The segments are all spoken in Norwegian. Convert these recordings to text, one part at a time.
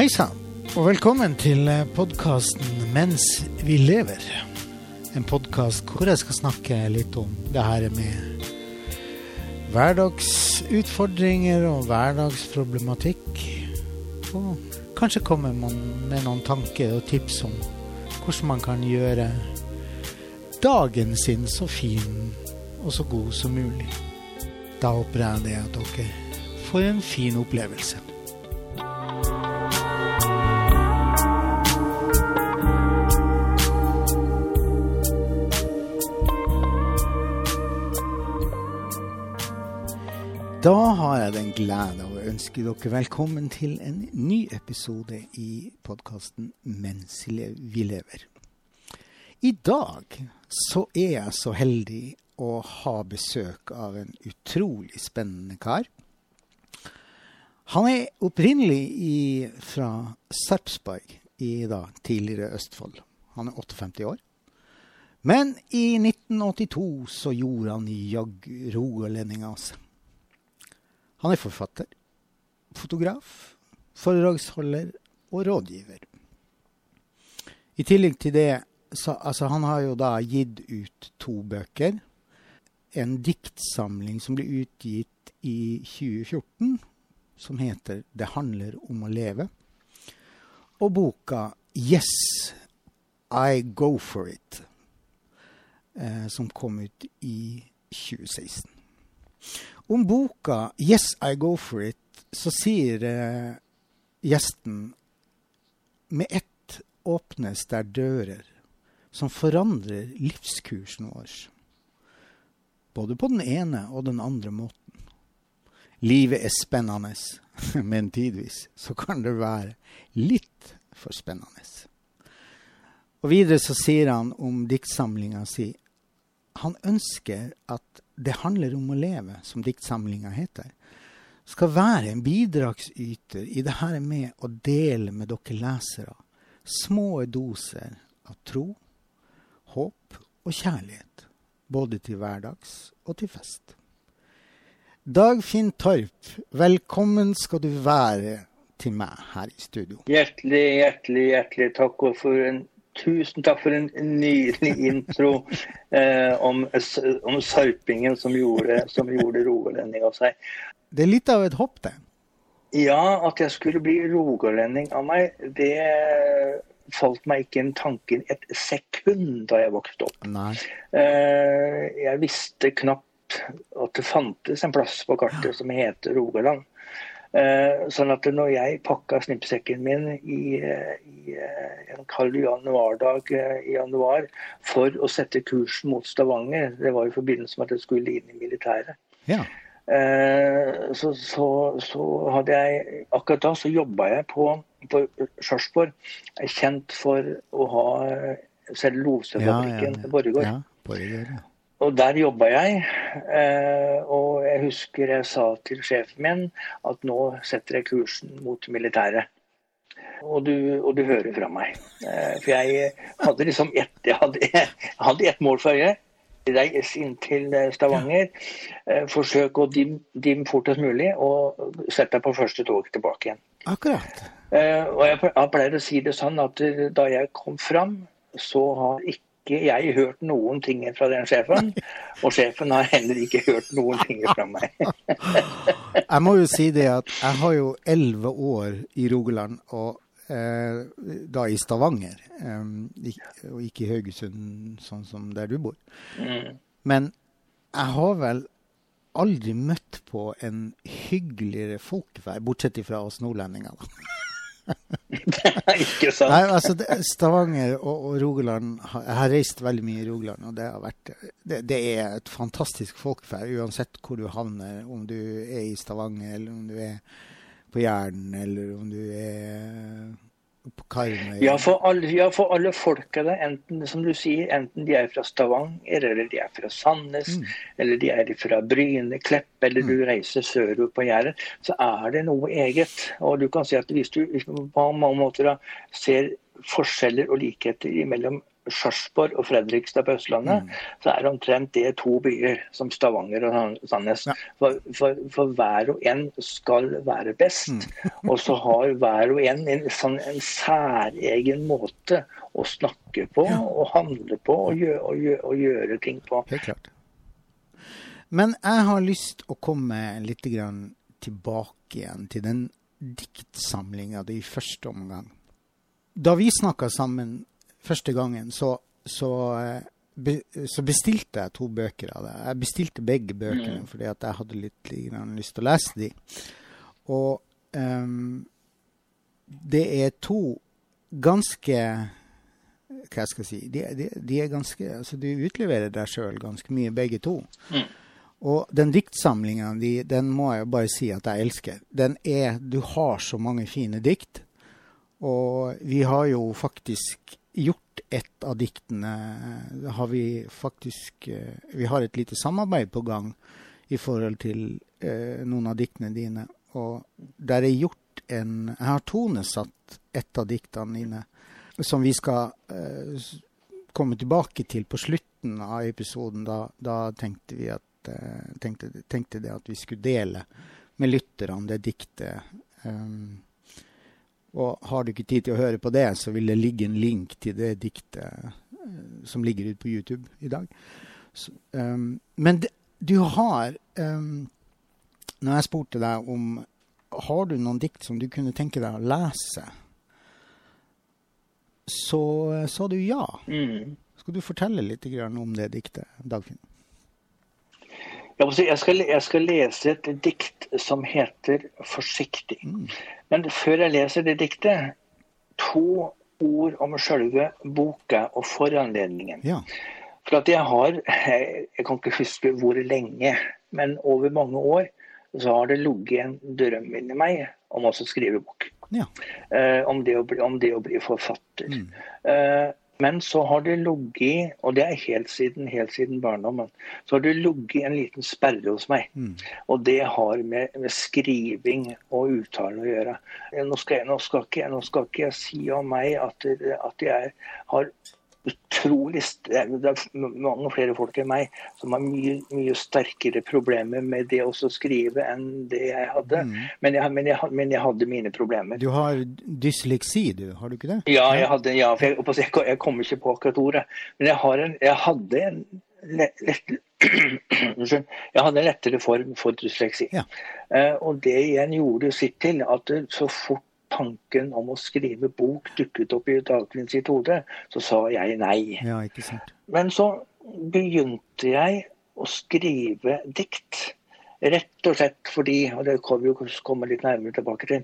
Hei sann, og velkommen til podkasten 'Mens vi lever'. En podkast hvor jeg skal snakke litt om det her med hverdagsutfordringer og hverdagsproblematikk. Og kanskje man med noen tanker og tips om hvordan man kan gjøre dagen sin så fin og så god som mulig. Da håper jeg det at dere får en fin opplevelse. Da har jeg den glede å ønske dere velkommen til en ny episode i podkasten 'Mens vi lever'. I dag så er jeg så heldig å ha besøk av en utrolig spennende kar. Han er opprinnelig i, fra Sarpsborg i da, tidligere Østfold. Han er 58 år. Men i 1982 så gjorde han jaggu rogalending av seg. Han er forfatter, fotograf, foredragsholder og rådgiver. I tillegg til det så, altså, Han har jo da gitt ut to bøker. En diktsamling som ble utgitt i 2014, som heter 'Det handler om å leve'. Og boka 'Yes, I Go For It', eh, som kom ut i 2016. Om boka 'Yes, I Go For It' så sier eh, gjesten med ett åpnes der dører som forandrer livskursen vår. Både på den ene og den andre måten. Livet er spennende, men tidvis så kan det være litt for spennende. Og videre så sier han om diktsamlinga si han ønsker at det handler om å leve, som diktsamlinga heter, skal være en bidragsyter i det her med å dele med dere lesere små doser av tro, håp og kjærlighet, både til hverdags og til fest. Dagfinn Torp, velkommen skal du være til meg her i studio. Hjertelig, hjertelig, hjertelig takk. For en, tusen takk for en nydelig intro eh, om, om sarpingen som gjorde, som gjorde rogalending av seg. Det er litt av et hopp, det. Ja, at jeg skulle bli rogalending av meg, det falt meg ikke en tanke et sekund da jeg vokste opp. Nei. Eh, jeg visste knapt at det fantes en plass på kartet som heter Rogaland. Eh, sånn at når jeg pakka snippsekken min i, i en kald januardag i januar for å sette kursen mot Stavanger, det var i forbindelse med at jeg skulle inn i militæret, Ja. så, så, så hadde jeg Akkurat da så jobba jeg på, på Sjarsborg, kjent for å ha cellulosefabrikken ja, ja. Borregaard. Ja, Borregaard, ja. Og der jobba jeg. Eh, og jeg husker jeg sa til sjefen min at nå setter jeg kursen mot militæret. Og du, og du hører fra meg. Eh, for jeg hadde liksom ett, jeg hadde, jeg hadde ett mål for øye. Reis inn til Stavanger. Eh, forsøk å dim, dim fortest mulig, og sette deg på første tog tilbake igjen. Akkurat. Og jeg, jeg pleier å si det sånn at da jeg kom fram, så har ikke jeg hørt noen ting fra den sjefen. Og sjefen har heller ikke hørt noen ting fra meg. jeg må jo si det at jeg har jo elleve år i Rogaland, og eh, da i Stavanger. Eh, og ikke i Haugesund, sånn som der du bor. Mm. Men jeg har vel aldri møtt på en hyggeligere folkeferd, bortsett fra oss nordlendinger. da. ikke sant? Nei, altså det, Stavanger og, og Rogaland Jeg har reist veldig mye i Rogaland, og det, vært, det, det er et fantastisk folkeferd uansett hvor du havner. Om du er i Stavanger, eller om du er på Jæren, eller om du er. Ja, for alle, ja, for alle folka der, enten som du sier, enten de er fra Stavanger, eller de er fra Sandnes, Mm. eller de er fra Bryne, Klepp, eller du reiser sørover på Jæren, så er det noe eget. Og du kan si at hvis du hvis du på mange måter da, ser forskjeller og likheter mellom Sarpsborg og Fredrikstad på Østlandet, mm. så er det omtrent det to byer som Stavanger og Sandnes. Ja. For, for, for, hver og en skal være best. Mm. og så har hver og en en, sånn, en særegen måte å snakke på ja. og handle på og gjøre, og, gjøre, og gjøre, ting på. Helt klart. Men jeg har lyst å komme litt tilbake igjen til den diktsamlinga di i første omgang. Da vi snakka sammen første gangen, så, så, eh, be, så, bestilte jeg to bøker av deg. Jeg bestilte begge bøkene mm. fordi jeg hadde litt lyst til å lese de. Og um, det er to ganske Hva skal jeg si De, de, de er ganske Altså, du utleverer deg sjøl ganske mye, begge to. Mm. Og den diktsamlinga di, den må jeg bare si at jeg elsker. Den er Du har så mange fine dikt. Og vi har jo faktisk gjort et av diktene har Vi faktisk eh, Vi har et lite samarbeid på gang i forhold til eh, noen av diktene dine. Og der er gjort en Jeg har tonesatt et av diktene dine som vi skal eh, komme tilbake til på slutten av episoden. Da, da tenkte vi at Eh, tenkte, tenkte, det at vi skulle dele med lytterne det diktet. Um, og har du ikke tid til å høre på det, så vil det ligge en link til det diktet uh, som ligger ute på YouTube i dag. Så, um, men det, du har um, Når jeg spurte deg om har du noen dikt som du kunne tenke deg å lese, så sa du ja. Mm. Skal du fortelle litt om det diktet, Dagfinn? Jeg skal, jeg skal, lese et dikt som heter 'Forsiktig'. Mm. Men før jeg leser det diktet, to ord om selve boka og foranledningen. Ja. For at jeg har Jeg kan ikke huske hvor lenge, men over mange år så har det ligget en drøm inni meg om å skrive bok. Ja. Eh, om, det bli, om, det å bli, forfatter. Mm. Uh, men så har det ligget, og det er helt siden, helt siden barndommen, så har det ligget en liten sperre hos meg. Mm. Og det har med, med, skriving og uttale å gjøre. Nå skal, jeg, nå skal, ikke, nå skal ikke jeg si om meg at, at jeg har utrolig Det er mange flere folk enn meg som har mye, mye sterkere problemer med det å skrive enn det jeg hadde. Mm. Men, jeg, men, jeg, men, jeg, hadde mine problemer. Du har dysleksi, du? Har du ikke det? Ja, jeg hadde, ja, jeg, jeg, kommer ikke på akkurat ordet. Men jeg, har en, hadde en lett, jeg hadde en lettere form for dysleksi. Ja. Uh, og det igjen gjorde sitt til at så fort tanken om å skrive bok dukket opp i Dagfinn sitt hode, så sa jeg nei. Ja. Men så begynte jeg å skrive dikt. Rett og slett fordi, og det kan vi jo komme litt nærmere tilbake til,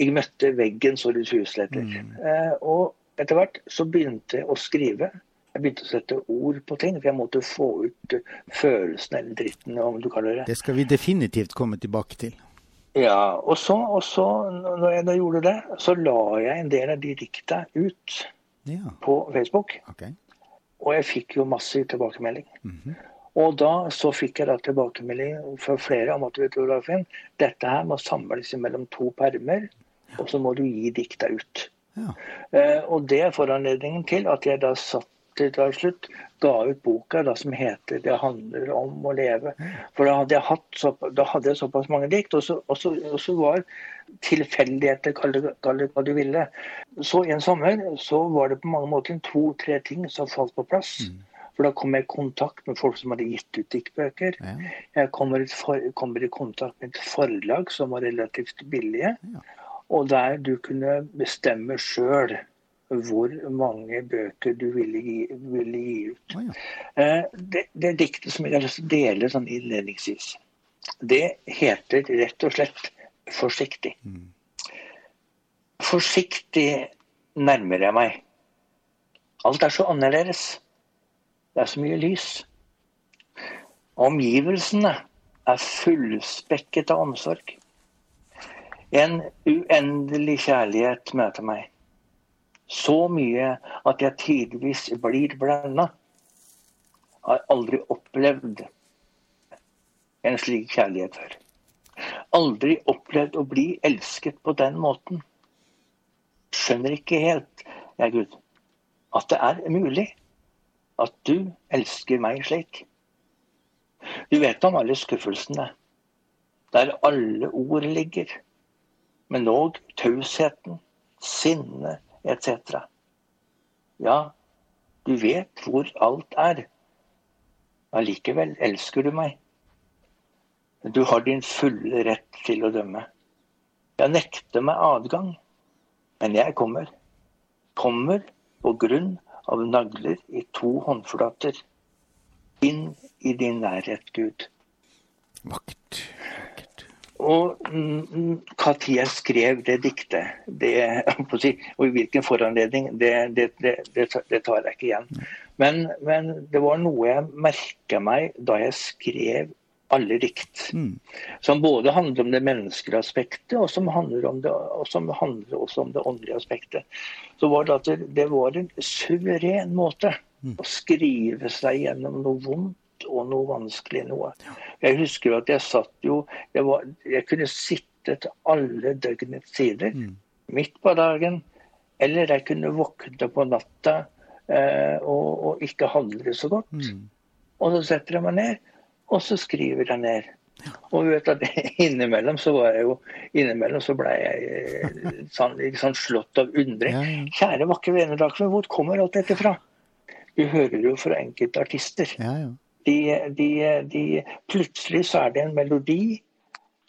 jeg møtte veggen så det husletter. Mm. Eh, og etter hvert så begynte jeg å skrive. Jeg begynte å sette ord på ting, for jeg måtte få ut følelsene eller dritten, om du kaller det. Det skal vi definitivt komme tilbake til. Ja, og så, og så, når jeg da gjorde det, så la jeg en del av de dikta ut ja. på Facebook. Okay. Og jeg fikk jo masse tilbakemelding. Mm -hmm. Og da så fikk jeg da tilbakemelding fra flere om at vet du, Dagfinn, dette her må samles mellom to permer, og så må du gi dikta ut. Ja. Eh, og det er foranledningen til at jeg da satt slutt ga ut boka da, som heter 'Det handler om å leve'. For da hadde jeg, hatt så, da hadde jeg såpass mange dikt, og så, og så, og så var tilfeldigheter, kall det, hva du ville. Så en sommer så var det på mange måter to-tre ting som falt på plass. Mm. For da kom jeg i kontakt med folk som hadde gitt ut diktbøker. Ja. Jeg kommer, for, kommer, i kontakt med et forlag som var relativt billige. Ja. Og der du kunne bestemme sjøl hvor mange bøker du ville gi, ville gi ut. Oh, ja. Eh, det, det diktet som jeg har lyst til å dele sånn innledningsvis, det heter rett og slett 'Forsiktig'. Mm. Forsiktig nærmer jeg meg. Alt er så annerledes. Det er så mye lys. Omgivelsene er fullspekket av omsorg. En uendelig kjærlighet møter meg. Så mye at jeg tidvis blir blenda. Har aldri opplevd en slik kjærlighet før. Aldri opplevd å bli elsket på den måten. Skjønner ikke helt, jeg Gud, at det er mulig. at du elsker meg slik. Du vet om alle skuffelsene, der alle ord ligger, men òg tausheten, sinne etc. Ja, du vet hvor alt er. Allikevel elsker du meg. Du har din fulle rett til å dømme. Jeg nekter meg adgang, men jeg kommer. Kommer på grunn av nagler i to håndflater. Inn i din nærhet, Gud. Vakkert. Og når jeg skrev det diktet, det, si, og i hvilken foranledning, det, det, det, tar jeg ikke igjen. Men, men, det var noe jeg merka meg da jeg skrev alle dikt. Mm. Som både handler om det menneskelige aspektet, og som handler om det, og som handler også om det åndelige aspektet. Så var det at det, det var en suveren måte mm. å skrive seg gjennom noe vondt og noe vanskelig noe. Jeg husker at jeg satt jo Jeg, var, jeg kunne sitte til alle døgnets sider. Mm. Midt på dagen. Eller jeg kunne våkne på natta eh, og, og, ikke handle så godt. Mm. Og så setter jeg meg ned og så skriver jeg ned. Og vet at innimellom så var jeg jo innimellom så ble jeg eh, sånn, sånn slått av undring. Kjære vakre venner, hvor kommer alt dette fra? Du hører jo fra enkelte artister. Ja, ja. De, de, de, plutselig så er det en melodi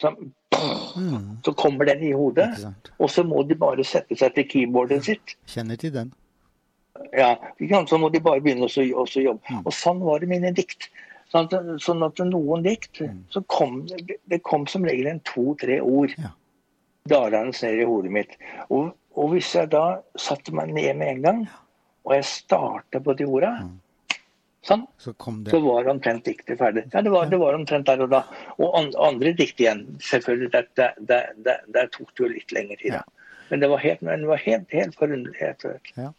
som mm. Så kommer den i hodet, og så må de bare sette seg til keyboardet sitt. Kjenner til den. Ja, så må de bare begynne å jobbe. Mm. Og sånn var det mine dikt. Sånn at, sånn at noen dikt mm. så kom det kom som regel en to-tre ord ja. dalende ned i hodet mitt. Og, og, hvis jeg da satte meg ned med en gang, og jeg starta på de orda mm. Sånn. Så, så, var omtrent diktet ferdig. Ja, det var, det var, omtrent der og da. Og andre dikt igjen, selvfølgelig. Der, der, der, der tok det jo litt lengre tid. Ja. Men det var helt, det var helt, helt forunderlig. Ja.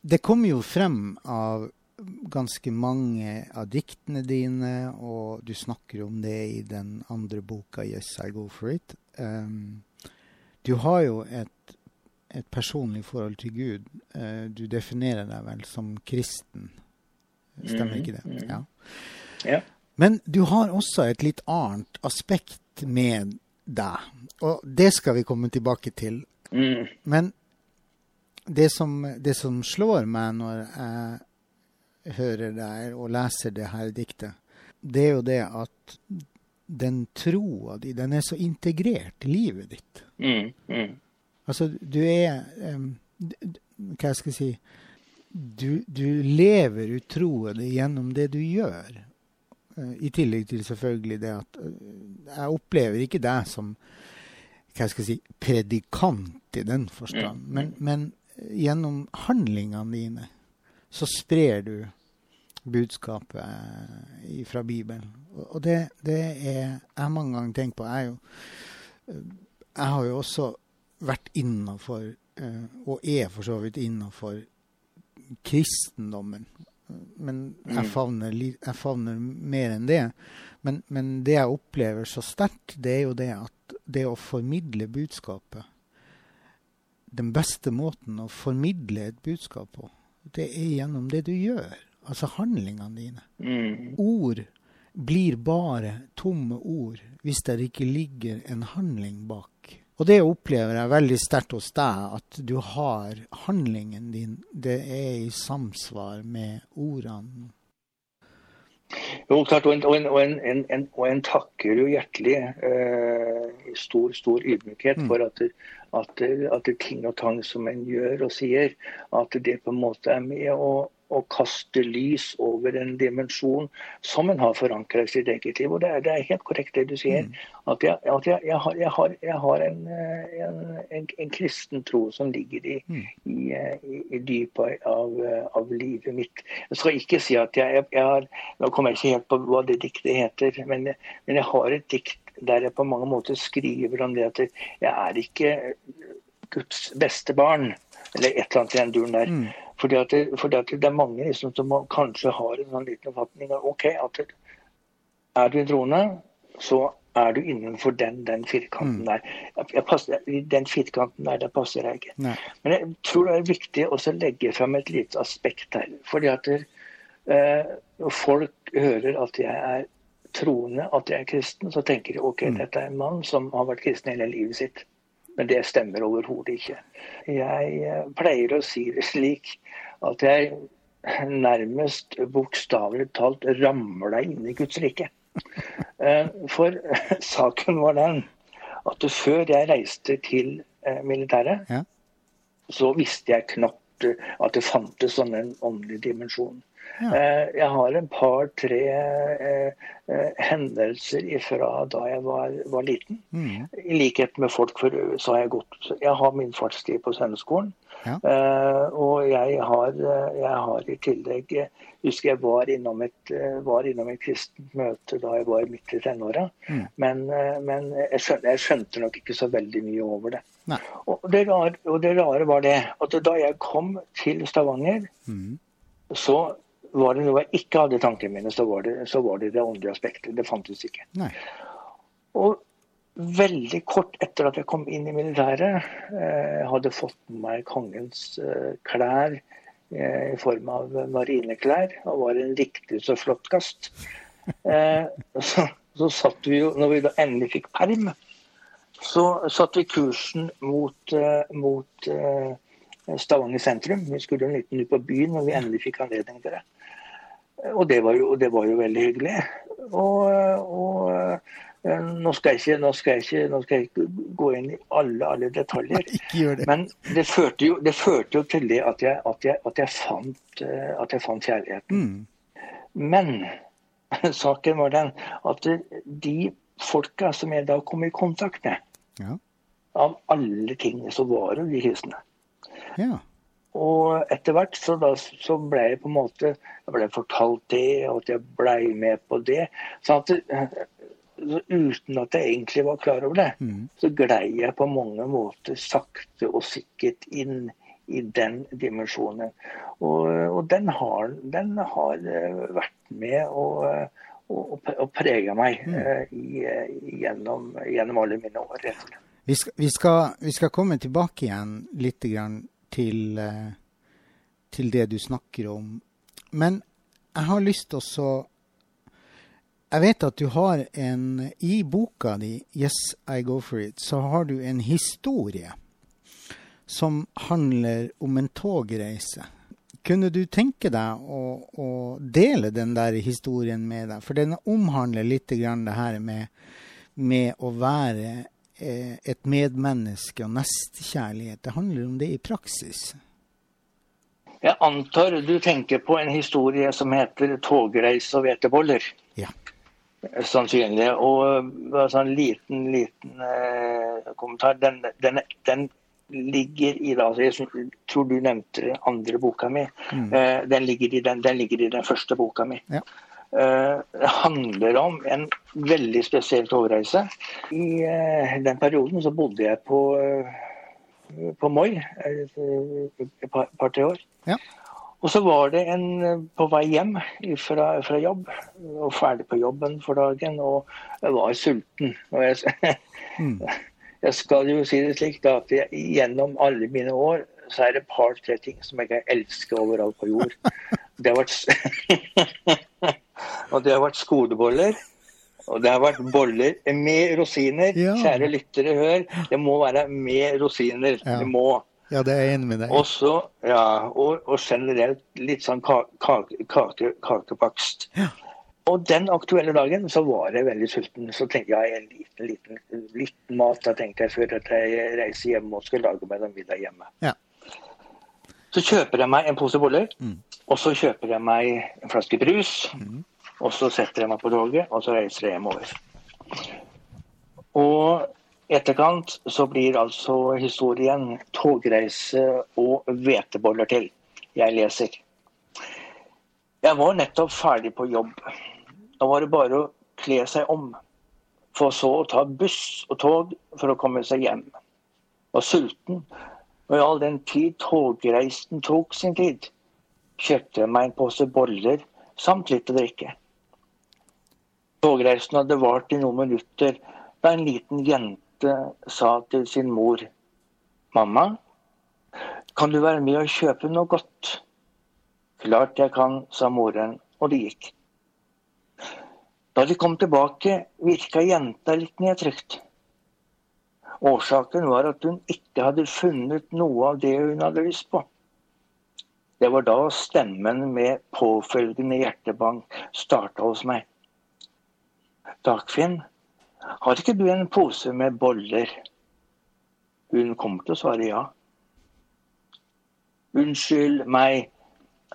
Det kom jo frem av ganske mange av diktene dine, og du snakker om det i den andre boka 'Yes, I Go For It'. Um, du har jo et, et, personlig forhold til Gud. Uh, du definerer deg vel som kristen. Stemmer ikke det? Mm-hmm. Ja. ja. Men du har også et litt annet aspekt med deg, og det skal vi komme tilbake til. Mm. Men det som, det som slår meg når jeg hører deg og leser det her diktet, det er jo det at den troa di, den er så integrert i livet ditt. Mm, mm. Altså, du er um, Hva skal jeg si Du, du lever ut troa gjennom det du gjør. Uh, I tillegg til selvfølgelig det at uh, Jeg opplever ikke deg som hva skal jeg si, predikant i den forstand, mm. men, men gjennom handlingene dine så sprer du budskapet eh, fra Bibelen. Og det, det er jeg mange ganger tenkt på. Jeg, jo, eh, jeg har jo også vært innafor, eh, og er for så vidt innafor, kristendommen. Men jeg mm. favner, jeg favner mer enn det. Men, men, det jeg opplever så sterkt, det er jo det at det å formidle budskapet Den beste måten å formidle et budskap på, det er gjennom det du gjør. Altså handlingene dine. Mm. Ord blir bare tomme ord hvis det ikke ligger en handling bak. Og det opplever jeg veldig sterkt hos deg, at du har handlingen din Det er i samsvar med ordene. Jo, klart, og en, og en, en, en, og en takker jo hjertelig eh, i stor, stor ydmykhet mm. for at, at, at ting og tang som en gjør og sier, at det på en måte er med å å kaste lys over en dimensjon som en har forankra i sitt eget liv. Og det er, det er, helt korrekt det du sier. Mm. At, jeg, at jeg, jeg, har, jeg, har, har, en, en, en, en, kristen tro som ligger i, mm. i, i, i dypet av, av, livet mitt. Jeg skal ikke si at jeg, har Nå kommer jeg ikke helt på hva det diktet heter, men, men jeg har et dikt der jeg på mange måter skriver om det at jeg er ikke Guds beste barn, eller et eller annet i den duren der. Mm. Fordi, at det, fordi at det, er mange liksom, som kanskje har en sånn liten oppfatning av ok, at er du troende, så er du innenfor den, den firkanten mm. der. Jeg passer, den firkanten der, der passer jeg ikke. Nei. Men jeg tror det er viktig å legge frem et lite aspekt her. fordi at eh, folk hører at jeg er troende, at jeg er kristen, så tenker de ok, dette er en mann som har vært kristen hele livet sitt. Men det stemmer overhodet ikke. Jeg eh, pleier å si det slik at jeg nærmest bokstavelig talt ramla inn i Guds rike. Eh, for saken var den at før jeg reiste til eh, militæret, Ja. så visste jeg knapt at det fantes sånn en åndelig dimensjon. Eh, Jeg har en par-tre eh, eh, hendelser fra da jeg var, var liten. Mm. I likhet med folk for øvrig, så har jeg gått Jeg har min fartstid på sendeskolen. Ja. Eh, og jeg har, jeg har i tillegg jeg husker jeg var innom et, var innom et kristent møte da jeg var midt i tenåra. Mm. Men, men jeg, skjønte, jeg skjønte nok ikke så veldig mye over det. Og det, rare, og det rare var det at da jeg kom til Stavanger, Mm. så var det noe jeg ikke hadde i tankene mine, så var, det, så var det det åndelige aspektet. Det fantes ikke. Nei. Og veldig kort etter at jeg kom inn i militæret, eh, hadde fått med meg kongens eh, klær eh, i form av marineklær, og var en riktig så flott gast. Eh, så, så satt vi jo, når vi da endelig fikk perm, så satte vi kursen mot, eh, mot eh, Stavanger sentrum. Vi skulle en liten ut på byen når vi endelig fikk anledning til det. Og det var jo, det var jo veldig hyggelig. Og, og eh, nå, skal ikke, nå, skal ikke, nå skal jeg ikke gå inn i alle, alle detaljer. Det. Men det førte jo, det førte jo til det at jeg, at jeg, at jeg, fant, eh, at jeg fant kjærligheten. Mm. Men saken var den at de folka som jeg da kom i kontakt med, Ja. av alle ting, så var jo de kristne. Ja. Og etter hvert så, da, så ble jeg på en måte jeg ble fortalt det, og at jeg ble med på det. Sånn at det, uten at jeg egentlig var klar over det, Mm. så glei jeg på mange måter sakte og sikkert inn i den dimensjonen. Og, og den, har, den har eh, vært med og, og, og prega meg mm. i, gjennom, gjennom alle mine år. Vi skal, vi, skal, vi skal komme tilbake igjen litt grann til, eh, til det du snakker om. Men jeg har lyst til å Jeg vet at du har en I boka di, 'Yes, I Go For It', så har du en historie som handler om en togreise. Kunne du tenke deg å, å dele den der historien med deg? For den omhandler litt det her med, med å være et medmenneske og nestekjærlighet. Det handler om det i praksis. Jeg antar du tenker på en historie som heter 'Togreise og hveteboller'. Ja. Sannsynlig. Og bare sånn liten, liten eh, kommentar. Den, den, den ligger i da, Jeg tror du nevnte andre boka mi. Eh, den, ligger i den, den ligger i den første boka mi. Ja. Eh, handler om en veldig spesiell togreise. I eh, den perioden så bodde jeg på, eh, på Moi et par- par-tre år. Ja. Og så var det en på vei hjem fra, fra jobb, og ferdig på jobben for dagen, og jeg var sulten. Og jeg, Mm. jeg skal jo si det slik da, at jeg, gjennom alle mine år så er det et par-tre ting som jeg elsker overalt på jord. Det har vært, og det har vært skoleboller. Og det har vært boller med rosiner. Ja. Kjære lyttere, hør. Det må være med rosiner. Ja. Det må. Ja, det er jeg enig med deg. Og så, ja, og, og generelt litt sånn ka- kake, kake, kakebakst. Ja. Og den aktuelle dagen så var jeg veldig sulten. Så tenkte jeg en liten, liten, liten mat da tenkte jeg før at jeg reiser hjem og skal lage meg en middag hjemme. Ja. Så kjøper jeg meg en pose boller, Mm. og så kjøper jeg meg en flaske brus. Og så setter jeg meg på toget, og så reiser jeg hjemover. Og etterkant så blir altså historien togreise og hveteboller til. Jeg leser. Jeg var nettopp ferdig på jobb. Da var det bare å kle seg om, for så å ta buss og tog for å komme seg hjem. Var sulten, og i all den tid togreisen tok sin tid, kjøpte jeg meg en pose boller samt litt å drikke. Togreisen hadde vart i noen minutter da en liten jente sa til sin mor Mamma, kan du være med og kjøpe noe godt? Klart jeg kan, sa moren, og de gikk. Da de kom tilbake, virka jenta litt nedtrykt. Årsaken var at hun ikke hadde funnet noe av det hun hadde lyst på. Det var da stemmen med påfølgende hjertebank starta hos meg. Dagfinn, har ikke du en pose med boller? Hun kommer til å svare ja. Unnskyld meg,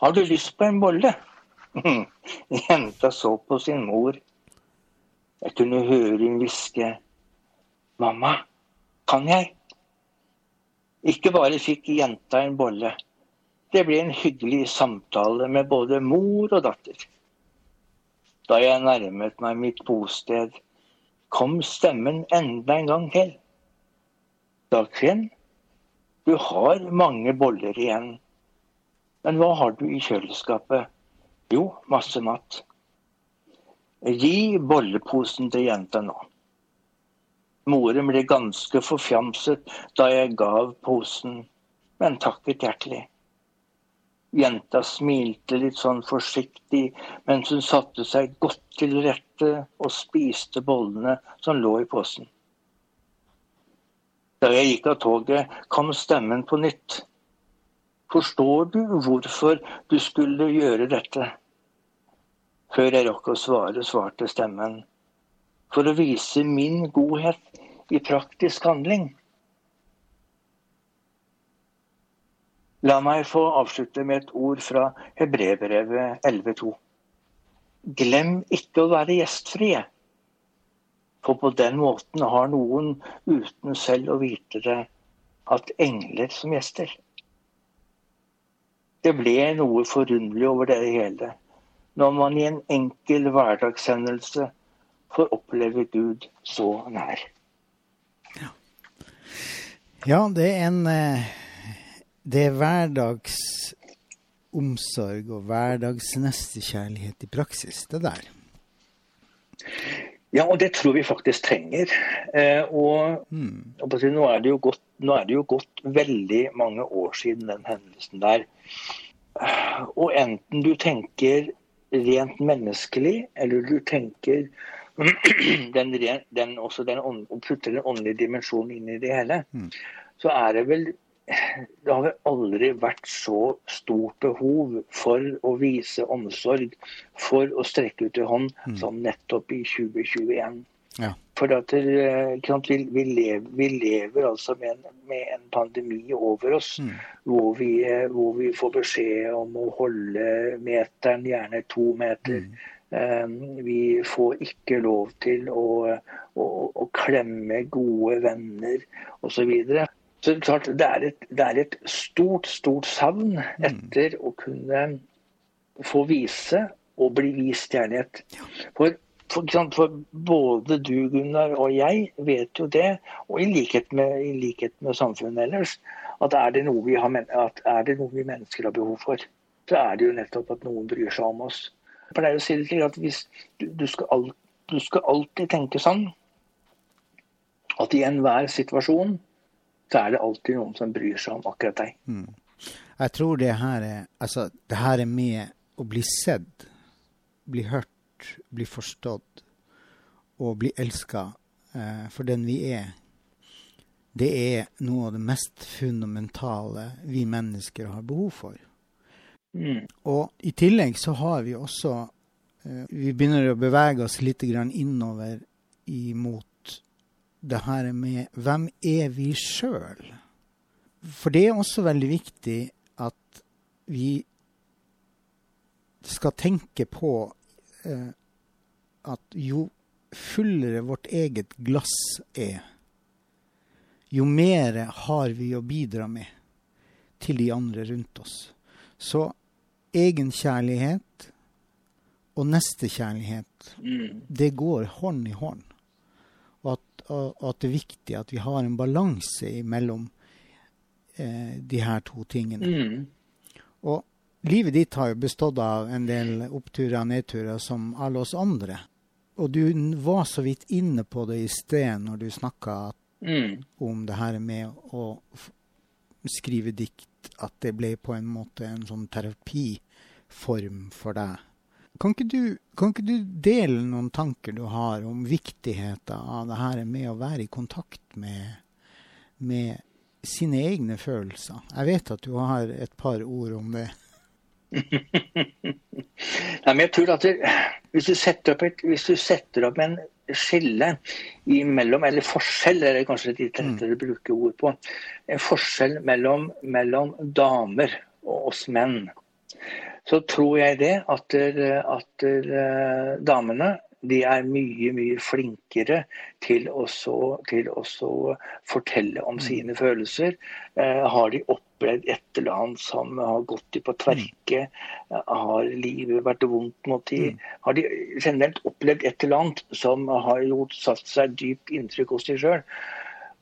har du lyst på en bolle? Jenta så på sin mor. Jeg kunne høre hun hviske. Mamma, kan jeg? Ikke bare fikk jenta en bolle. Det ble en hyggelig samtale med både mor og datter. Da jeg nærmet meg mitt bosted, kom stemmen enda en gang til. Dagfinn, du har mange boller igjen. Men hva har du i kjøleskapet? Jo, masse mat. Gi bolleposen til jenta nå. Moren ble ganske forfjamset da jeg gav posen, men takket hjertelig. Jenta smilte litt sånn forsiktig mens hun satte seg godt til rette og spiste bollene som lå i posen. Da jeg gikk av toget, kom stemmen på nytt. Forstår du hvorfor du skulle gjøre dette? Før jeg rakk å svare, svarte stemmen for å vise min godhet i praktisk handling. La meg få avslutte med et ord fra Hebrebrevet 11,2. Glem ikke å være gjestfrie, for på den måten har noen, uten selv å vite det, hatt engler som gjester. Det ble noe forunderlig over det hele når man i en enkel hverdagshendelse får oppleve Gud så nær. Ja, ja det er en eh, Det er hverdagsomsorg og hverdagsnestekjærlighet i praksis, det der. Ja, og det tror vi faktisk trenger. Eh, og, mm. og nå, er det jo gått, nå er det jo gått veldig mange år siden den hendelsen der. Og enten du tenker rent menneskelig, eller du tenker den, den, også den, og putter den åndelige dimensjonen inn i det hele, mm. så er det vel det har vel aldri vært så stort behov for å vise omsorg, for å strekke ut en hånd, mm. som nettopp i 2021. Ja. For at sant, vi, vi, lever, vi, lever, altså med en, med en pandemi over oss, mm. hvor, vi, eh, hvor, vi, får beskjed om å holde meteren, gjerne to meter. Mm. Eh, vi får ikke lov til å, å, å klemme gode venner osv. Så, så klart, det er, et, det er et stort, stort savn mm. etter å kunne få vise og bli vist kjærlighet. For, for, for, både du, Gunnar, og jeg vet jo det, og i likhet med, i likhet med samfunnet ellers, at er det, har, at er det noe vi mennesker har behov for, så er det jo nettopp at noen bryr seg om oss. Jeg pleier å si det til at hvis du, du, skal alt, du, skal alltid tenke sånn at i enhver situasjon så er det alltid noen som bryr seg om akkurat deg. Mm. Jeg tror det her er altså, det her er med å bli sett, bli hørt, bli forstått og bli elska eh, for den vi er. Det er noe av det mest fundamentale vi mennesker har behov for. Mm. Og i tillegg så har vi også eh, Vi begynner å bevege oss litt innover imot det her med hvem er vi sjøl? For det er også veldig viktig at vi skal tenke på eh, at jo fullere vårt eget glass er, jo mer har vi å bidra med til de andre rundt oss. Så egenkjærlighet og nestekjærlighet, mm. det går hånd i hånd. Og at, det er viktig at vi har en balanse mellom eh, de her to tingene. Mm. Og livet ditt har jo bestått av en del oppturer og nedturer som alle oss andre. Og du var så vidt inne på det i sted når du snakka mm. om det her med å skrive dikt, at det ble på en måte en sånn terapiform for deg. Kan ikke, du, kan ikke du dele noen tanker du har om viktigheten av det her med å være i kontakt med, med sine egne følelser? Jeg vet at du har et par ord om det. Nei, men jeg tror at det, hvis, du setter opp et, hvis du setter opp en skille imellom, eller forskjell, er det kanskje litt lettere å bruke ord på, en forskjell mellom, mellom damer og oss menn så tror jeg det at, at der, damene de er mye, mye flinkere til å, til å fortelle om mm. sine følelser. Eh, har de opplevd et eller annet som har gått de på tverke? Mm. har livet vært vondt mot de? Mm. Har de generelt opplevd et eller annet som har gjort, satt seg dypt inntrykk hos de sjøl?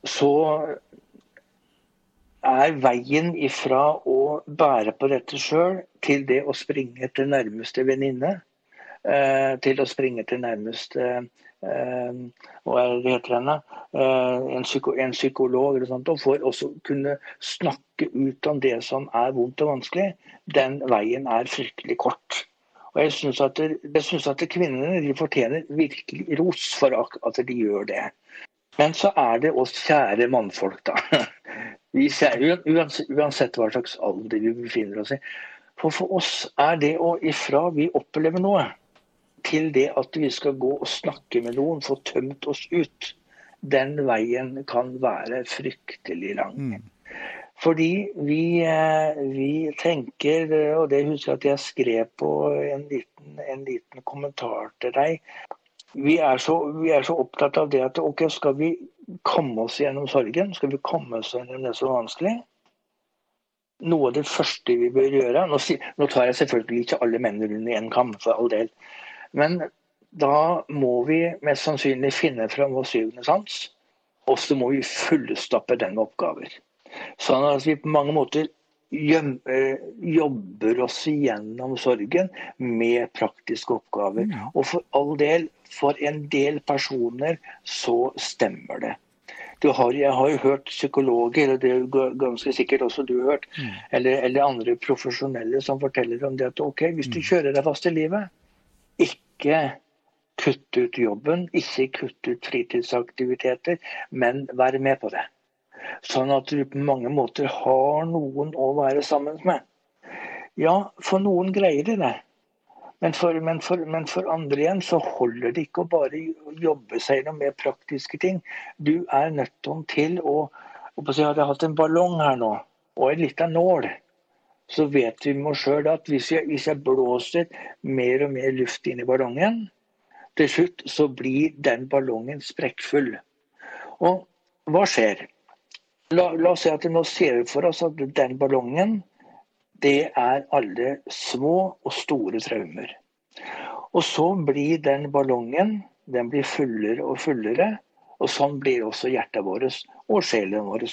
Så er veien ifra å bære på dette sjøl til det å springe til nærmeste venninne, eh, til å springe til nærmeste eh, hva er heter henne? Eh, en, psykolog eller sånt, og for også kunne snakke ut om det som er vondt og vanskelig, den veien er fryktelig kort. Og Jeg syns at, at, kvinnene de fortjener virkelig ros for at de gjør det. Men så er det oss kjære mannfolk, da. Vi ser, uansett, uansett hva slags alder vi befinner oss i. For for oss er det å ifra vi opplever noe, til det at vi skal gå og snakke med noen, få tømt oss ut, den veien kan være fryktelig lang. Mm. Fordi vi, eh, vi, tenker, og det husker jeg at jeg skrev på en liten, en liten kommentar til deg, vi er, så, vi er, så, opptatt av det at ok, skal vi komme oss gjennom sorgen, skal vi komme oss gjennom det som er vanskelig, noe av det første vi bør gjøre Nå, nå tar jeg selvfølgelig ikke alle menn under én kam, for all del. Men da må vi mest sannsynlig finne fram vår syvende sans, og så må vi fullstappe den med oppgaver. Sånn at vi på mange måter jobber oss igjennom sorgen med praktiske oppgaver. Og for all del, for en del personer så stemmer det. Har, jeg har jo hørt psykologer, og det er ganske sikkert også du har hørt, mm. eller, eller, andre profesjonelle som forteller om det at ok, hvis du mm. kjører deg fast i livet, ikke kutt ut jobben, ikke kutt ut fritidsaktiviteter, men vær med på det. Sånn at du på mange måter har noen å være sammen med. Ja, for noen greier de det. Men for, men, for, men for, andre igjen så holder det ikke å bare jobbe seg gjennom mer praktiske ting. Du er nødt til å så Hadde jeg hatt en ballong her nå, og en liten nål, så vet vi med oss sjøl at hvis jeg, hvis jeg, blåser mer og mer luft inn i ballongen, til slutt så blir den ballongen sprekkfull. Og hva skjer? La, la, oss si at nå ser vi for oss at den ballongen, det er alle små og store traumer. Og så blir den ballongen den blir fullere og fullere. Og sånn blir også hjertet vårt og sjelen vår.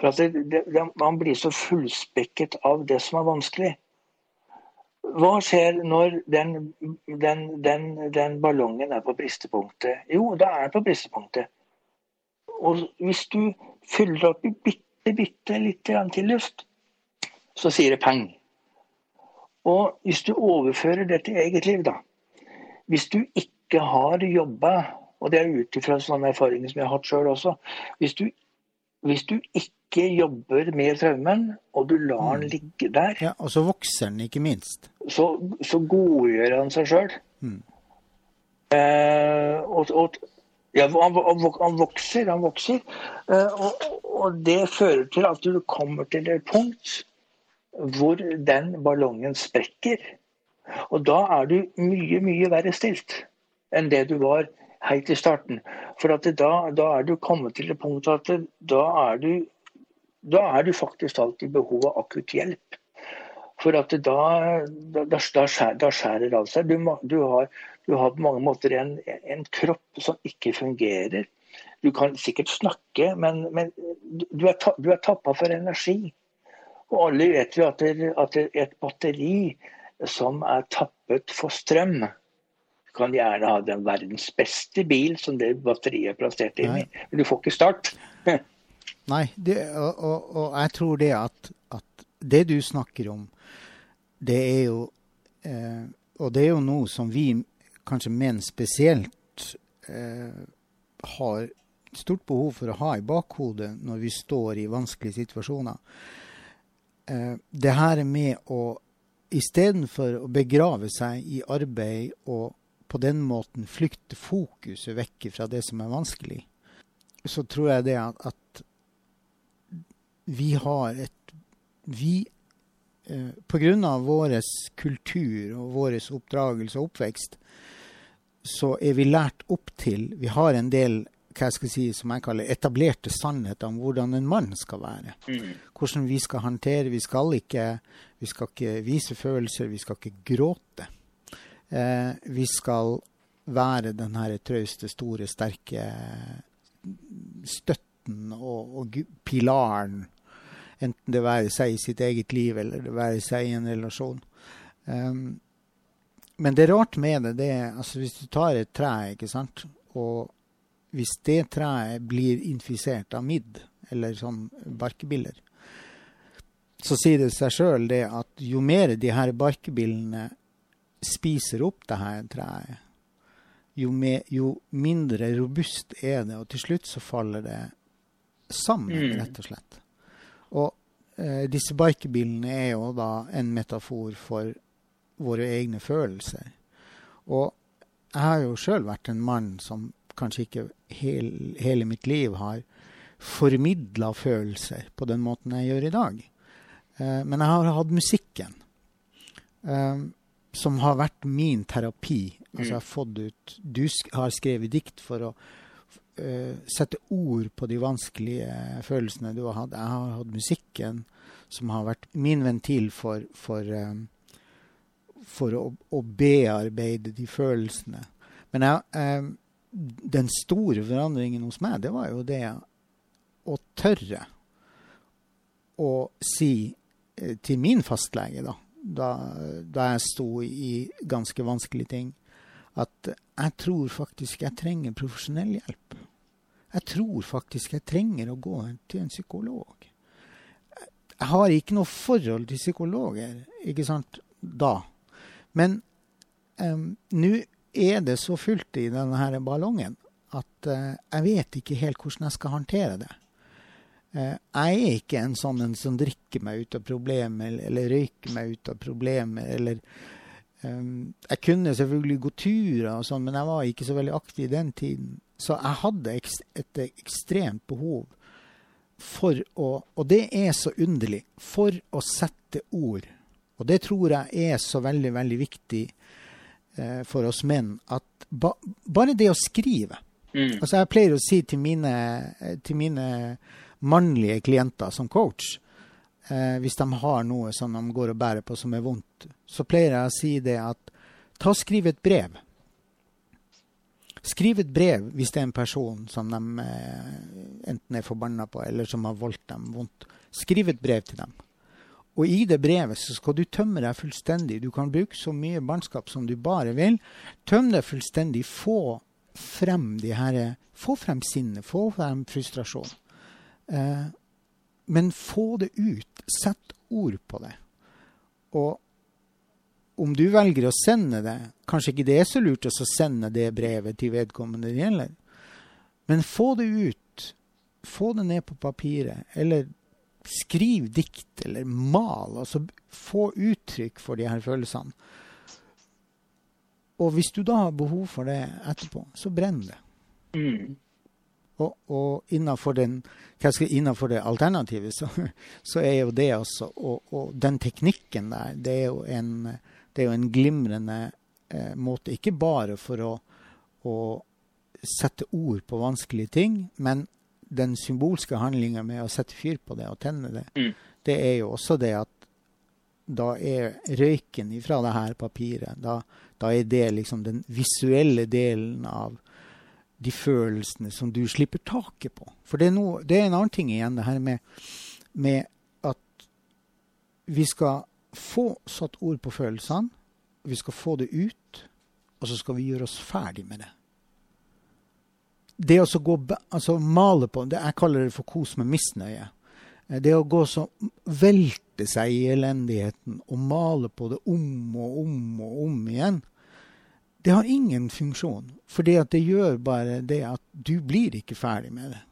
For at det, det, Man blir så fullspekket av det som er vanskelig. Hva skjer når den, den, den, den ballongen er på bristepunktet? Jo, da er den på bristepunktet. Og hvis du fyller opp i bitte, bitte litt til luft, så sier det pang. Og hvis du overfører det til eget liv, da. Hvis du ikke har jobba, og det er ut ifra sånne erfaringer som jeg har hatt sjøl også hvis du, hvis du, ikke jobber med traumen, og du lar den mm. ligge der Ja, Og så vokser den, ikke minst. Så, så godgjør han seg sjøl. Mm. Eh, og, og, ja, han, han, vokser, han vokser. Eh, og, og, det fører til at du kommer til et punkt hvor den ballongen sprekker. Og da er du mye, mye verre stilt enn det du var helt i starten. For da, da, er du kommet til et punkt at da er du, da er du faktisk alltid i behov av akutt hjelp. For at da, da, da, skjærer, da skjærer det av seg. Du, du, har, du, har, på mange måter en, en, kropp som ikke fungerer. Du kan sikkert snakke, men, men du er, ta, er tappa for energi. Og alle vet jo at, det, at et batteri som er tappet for strøm Du kan gjerne ha den verdens beste bil som det batteriet er plassert inn i, men du får ikke start. Nei, det, og, og, og, jeg tror det at, at det du snakker om, det er jo eh, Og det er jo noe som vi, kanskje menn spesielt, eh, har stort behov for å ha i bakhodet når vi står i vanskelige situasjoner. Eh, det her med å istedenfor å begrave seg i arbeid og på den måten flykte fokuset vekk fra det som er vanskelig, så tror jeg det at, at vi har et Vi eh, Pga. vår kultur og vår oppdragelse og oppvekst, så er vi lært opp til Vi har en del hva jeg skal si, som jeg kaller etablerte sannheter om hvordan en mann skal være. Mm. Hvordan vi skal håndtere. Vi skal ikke, vi skal ikke vise følelser, vi skal ikke gråte. Eh, vi skal være den her trauste, store, sterke støtten og, og, pilaren. Enten det være seg i sitt eget liv eller det være seg i en relasjon. Um, men det er rart med det, det er, altså hvis du tar et tre, ikke sant, og hvis det treet blir infisert av midd, eller sånn barkebiller, så sier det seg sjøl det at jo mer de her barkebillene spiser opp det her treet, jo, mer, jo, mindre robust er det, og til slutt så faller det sammen, mm. rett og slett. Og eh, disse barkebilene er jo da en metafor for våre egne følelser. Og jeg har jo sjøl vært en mann som kanskje ikke hel, hele mitt liv har formidla følelser på den måten jeg gjør i dag. Eh, men jeg har hatt musikken. Eh, som har vært min terapi. Altså, jeg har fått ut Du har skrevet dikt for å uh, sette ord på de vanskelige følelsene du har hatt. Jeg har hatt musikken, som har vært min ventil for, for, um, for å, å, bearbeide de følelsene. Men jeg, um, den store forandringen hos meg, det var jo det å tørre å si til min fastlege, da da, da, jeg sto i ganske vanskelige ting, at jeg tror faktisk jeg trenger profesjonell hjelp. Jeg tror faktisk jeg trenger å gå til en psykolog. Jeg har ikke noe forhold til psykologer, ikke sant, da. Men um, nå er det så fullt i denne ballongen at uh, jeg vet ikke helt hvordan jeg skal håndtere det. Uh, jeg er ikke en sånn en som drikker meg ut av problemer eller, eller røyker meg ut av problemer. Eller, jeg kunne selvfølgelig gå turer, og sånn, men jeg var ikke så veldig aktiv i den tiden. Så jeg hadde et ekstremt behov for å Og det er så underlig. For å sette ord. Og det tror jeg er så veldig, veldig viktig eh, for oss menn. At ba, bare det å skrive mm. Altså, jeg pleier å si til mine, til mine mannlige klienter som coach, eh, hvis de har noe som de går og bærer på som er vondt, så pleier jeg å si det at ta og skriv et brev. Skriv et brev hvis det er en person som de eh, enten er forbanna på, eller som har voldt dem vondt. Skriv et brev til dem. Og i det brevet så skal du tømme deg fullstendig. Du kan bruke så mye barnskap som du bare vil. Tøm deg fullstendig. Få frem de her, få frem sinnet, få frem frustrasjon. Eh, men få det ut. Sett ord på det. Og om du velger å sende det Kanskje ikke det er så lurt å sende det brevet til vedkommende det gjelder. Men få det ut. Få det ned på papiret. Eller skriv dikt, eller mal. Altså få uttrykk for de her følelsene. Og hvis du da har behov for det etterpå, så brenn det. Mm. Og, og innenfor, den, innenfor, det alternativet, så, så, er jo det altså og, og, den teknikken der, det er jo en, det er jo en glimrende eh, måte. Ikke bare for å, å, sette ord på vanskelige ting, men den symbolske handlinga med å sette fyr på det og tenne det, mm. det er jo også det at da er røyken ifra det her papiret, da, da er det liksom den visuelle delen av de følelsene som du slipper taket på. For det er, noe, det er en annen ting igjen, det her med, med, at vi skal få satt ord på følelsene. Vi skal få det ut, og så skal vi gjøre oss ferdig med det. Det å gå, altså male på det, Jeg kaller det for kos med misnøye. Det å gå så velte seg i elendigheten og male på det om og om og om igjen, det har ingen funksjon. For det gjør bare det at du blir ikke ferdig med det.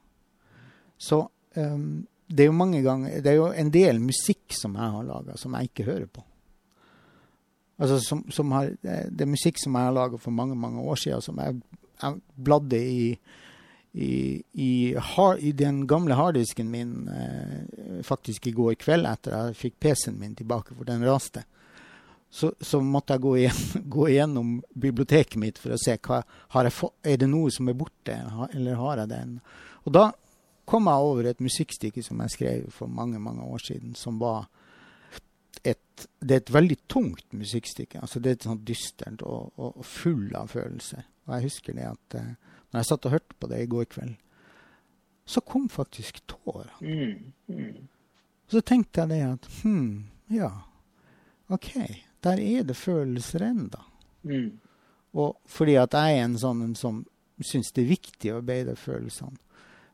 Så um, det er jo mange ganger Det er jo en del musikk som jeg har laga, som jeg ikke hører på. Altså som, som har, det er musikk som jeg har laga for mange mange år siden, som jeg, jeg bladde i i, i, hard, i, den gamle harddisken min eh, faktisk i går kveld, etter at jeg fikk PC-en min tilbake, for den raste. Så, så måtte jeg gå, igjen, gå, igjennom biblioteket mitt for å se hva har jeg fått, er det noe som er borte, eller har jeg den. Og da kom jeg over et musikkstykke som jeg skrev for mange mange år siden, som var et, det er et veldig tungt musikkstykke. altså Det er et sånt dystert og, og, og full av følelser. Og jeg husker det at eh, når jeg satt og hørte på det i går kveld, så kom faktisk tårene. Mm, mm. Så tenkte jeg det at hm, ja, OK, der er det følelser ennå. Mm. Og fordi at jeg er en sånn som syns det er viktig å bearbeide følelsene,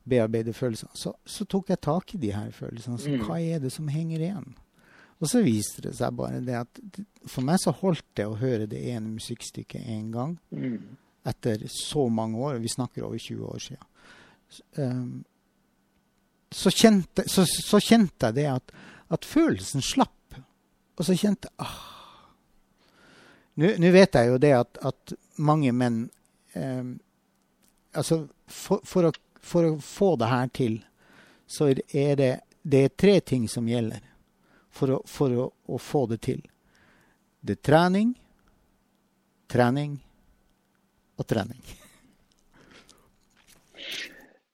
bearbeide følelsene, så, så, tok jeg tak i de her følelsene. Så mm. hva er det som henger igjen? Og så viste det seg bare det at for meg så holdt det å høre det ene musikkstykket én gang. Mm etter så mange år, vi snakker over 20 år siden, um, så, kjente, så, så, kjente, jeg det at, at, følelsen slapp. Og så kjente jeg ah. Nå vet jeg jo det at, at mange menn eh, Altså, for, for, å, for, å, få det her til, så er det, det er tre ting som gjelder for å, for å, å få det til. Det er trening, trening og trening?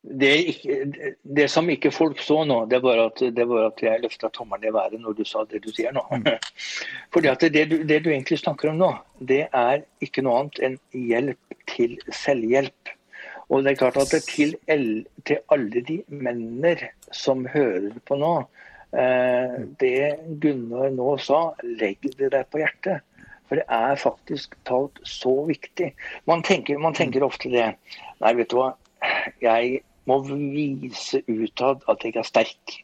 Det, ikke, det, som ikke folk så nå, det var at, det var at jeg løfta tommelen i været når du sa det du sier nå. Mm. Fordi at det du, det du egentlig snakker om nå, det er ikke noe annet enn hjelp til selvhjelp. Og det er klart at til, til alle de mennene som hører på nå, eh, det Gunnar nå sa, legg det deg på hjertet. For det er faktisk talt så viktig. Man tenker, man tenker ofte det. Nei, vet du hva. Jeg må vise utad at jeg er sterk.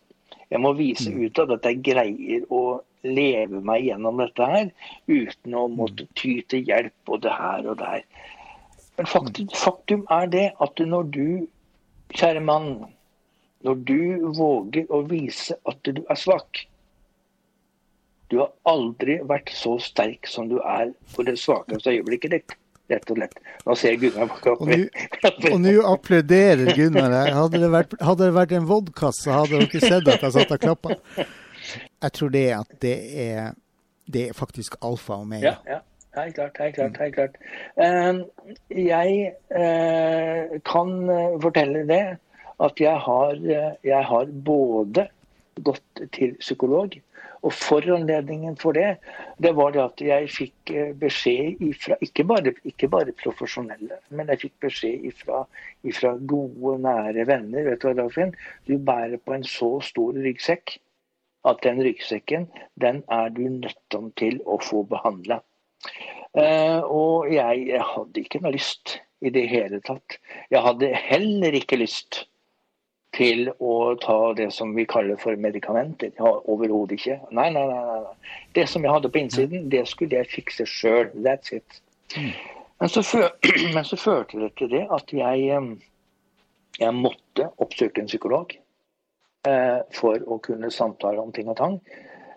Jeg må vise mm. utad at jeg greier å leve meg gjennom dette her uten å måtte ty til hjelp og det her og der. Men faktum, faktum er det at når du, kjære mann, når du våger å vise at du er svak, du har aldri vært så sterk som du er på det svakeste øyeblikket ditt. Rett og slett. Nå ser Gunnar på kroppen. Og nå applauderer Gunnar. Hadde det vært, hadde det vært en vodka, så hadde dere sett at jeg satt og klappa. Jeg tror det at det er, det er faktisk alfa og omega. Ja, ja. Helt klart. helt klart, helt klart. Uh, jeg uh, kan uh, fortelle det at jeg har, jeg har både gått til psykolog, og foranledningen for det, det var det at jeg fikk eh, beskjed ifra, ikke bare, ikke bare profesjonelle, men jeg fikk beskjed ifra, ifra gode, nære venner. Vet du hva, Dagfinn? Du bærer på en så stor ryggsekk at den ryggsekken, den er du nødt til å få behandla. Uh, og jeg, jeg hadde ikke noe lyst i det hele tatt. Jeg hadde heller ikke lyst til å ta det som vi kaller for medikamenter. Ja, Overhodet ikke. Nei, nei, nei, nei. Det som jeg hadde på innsiden, det skulle jeg fikse sjøl. That's it. Mm. Men, så men, så førte det til det at jeg, jeg måtte oppsøke en psykolog eh, for å kunne samtale om ting og tang.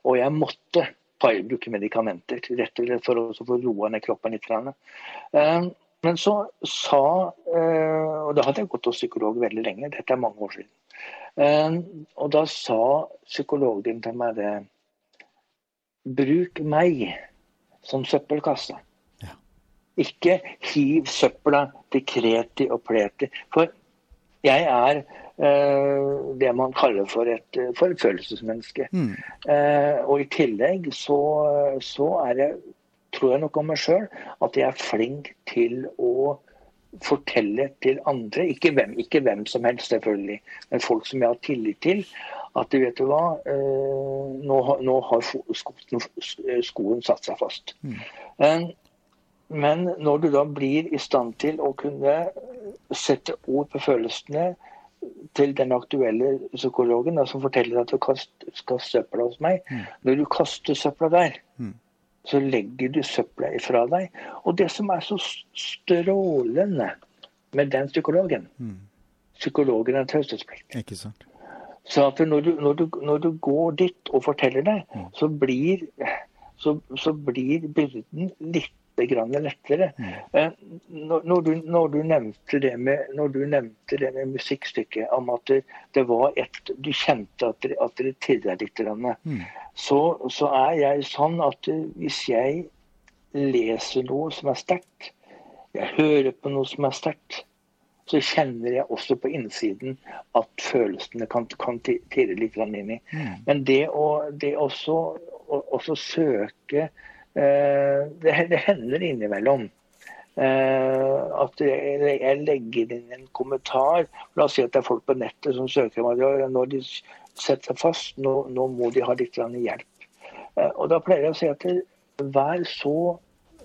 Og jeg måtte bruke medikamenter rett og slett for å få roa ned kroppen litt. Eh, men så sa eh, Og da hadde jeg gått hos psykolog veldig lenge, dette er mange år siden. Eh, og da sa psykologen til meg det Bruk meg som søppelkasse. Ja. Ikke hiv søpla til kreti og pleti. For jeg er uh, det man kaller for et, for et følelsesmenneske. Mm. Og i tillegg så, så er jeg tror jeg nok om meg sjøl at jeg er flink til å fortelle til andre, ikke hvem, ikke hvem, som helst selvfølgelig, men folk som jeg har tillit til, at vet du hva, eh, nå, nå har skoen, skoen, satt seg fast. Mm. Men når du da blir i stand til å kunne sette ord på følelsene, til den aktuelle psykologen som forteller at du kast, skal søpla hos meg. Mm. Når du kaster søpla der, Mm. Så legger du søpla ifra deg. Og det som er så strålende med den psykologen Mm. Psykologen har taushetsplikt. Ikke sant? Så at når du, når, du, når du går dit og forteller det, Mm. så blir, så, så blir byrden litt lettere. Mm. Eh, Når, du, når, du nevnte det med, nevnte det med musikkstykket, om at det, det var et Du kjente at det, at det tidde litt, grann, Mm. så, så er jeg sånn at eh, hvis jeg leser noe som er sterkt, jeg hører på noe som er sterkt, så kjenner jeg også på innsiden at følelsene kan, kan tirre litt grann inn i. Mm. Men det å det også, å, også søke det, det hender innimellom. Eh, at jeg, legger inn en kommentar. La oss si at det er folk på nettet som søker meg. Når de setter seg fast, nå, nå må de ha litt hjelp. Eh, og da pleier jeg å si at vær så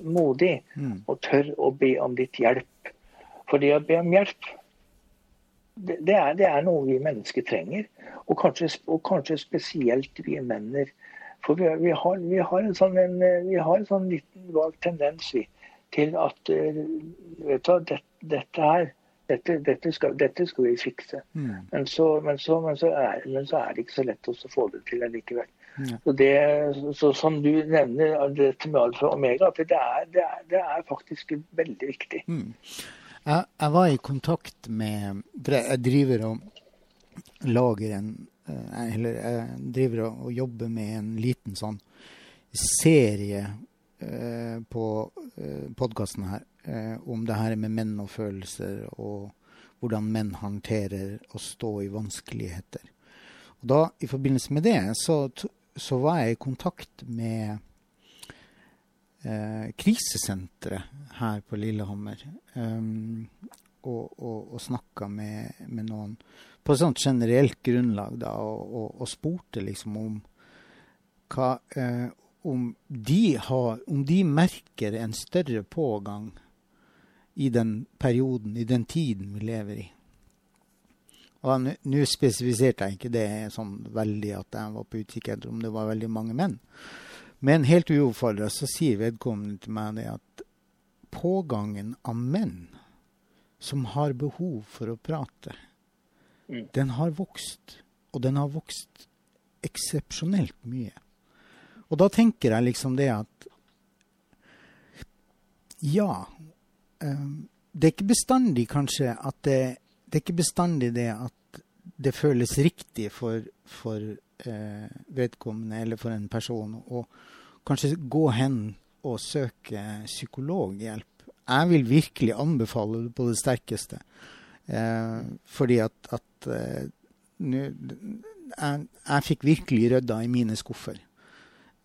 modig Mm. og tør å be om litt hjelp. For det å be om hjelp, det, det, er, det er noe vi mennesker trenger. Og kanskje, og kanskje spesielt vi menner. For vi, vi, har, vi, har en sånn, en, vi har en sånn liten vag tendens vi, til at eh, vet du, hva, det, dette her dette, dette, skal, dette skal vi fikse. Mm. Men så, men, så, men, så er, men så er det ikke så lett å få det til allikevel. Ja. Så det, så, som du nevner, dette med alfa og omega, at det er, det er, det er faktisk veldig viktig. Mm. Jeg, jeg var i kontakt med Jeg driver og lager en eh, Eller jeg driver og, og jobber med en liten sånn serie eh, på eh, podkasten her eh, om det her med menn og følelser, og hvordan menn håndterer å stå i vanskeligheter. Og da, I forbindelse med det så, så var jeg i kontakt med eh, krisesenteret her på Lillehammer. Um, og og, og snakka med, med noen på et sånt generelt grunnlag, da, og, og, og spurte liksom om hva eh, om, de har, om de merker en større pågang i den perioden, i den tiden vi lever i. Og nå- spesifiserte jeg ikke det sånn veldig at jeg var på utkikk etter om det var veldig mange menn. Men helt uoppfordra så sier vedkommende til meg det at pågangen av menn som har behov for å prate, Mm. den har vokst. Og den har vokst eksepsjonelt mye. Og da tenker jeg liksom det at Ja. Um, det er ikke bestandig kanskje at det Det er ikke bestandig det at det føles riktig for, for uh, vedkommende eller for en person å kanskje gå hen og søke psykologhjelp. Jeg vil virkelig anbefale det på det sterkeste. Eh, fordi at, at eh, nu, jeg, jeg fikk virkelig rydda i mine skuffer.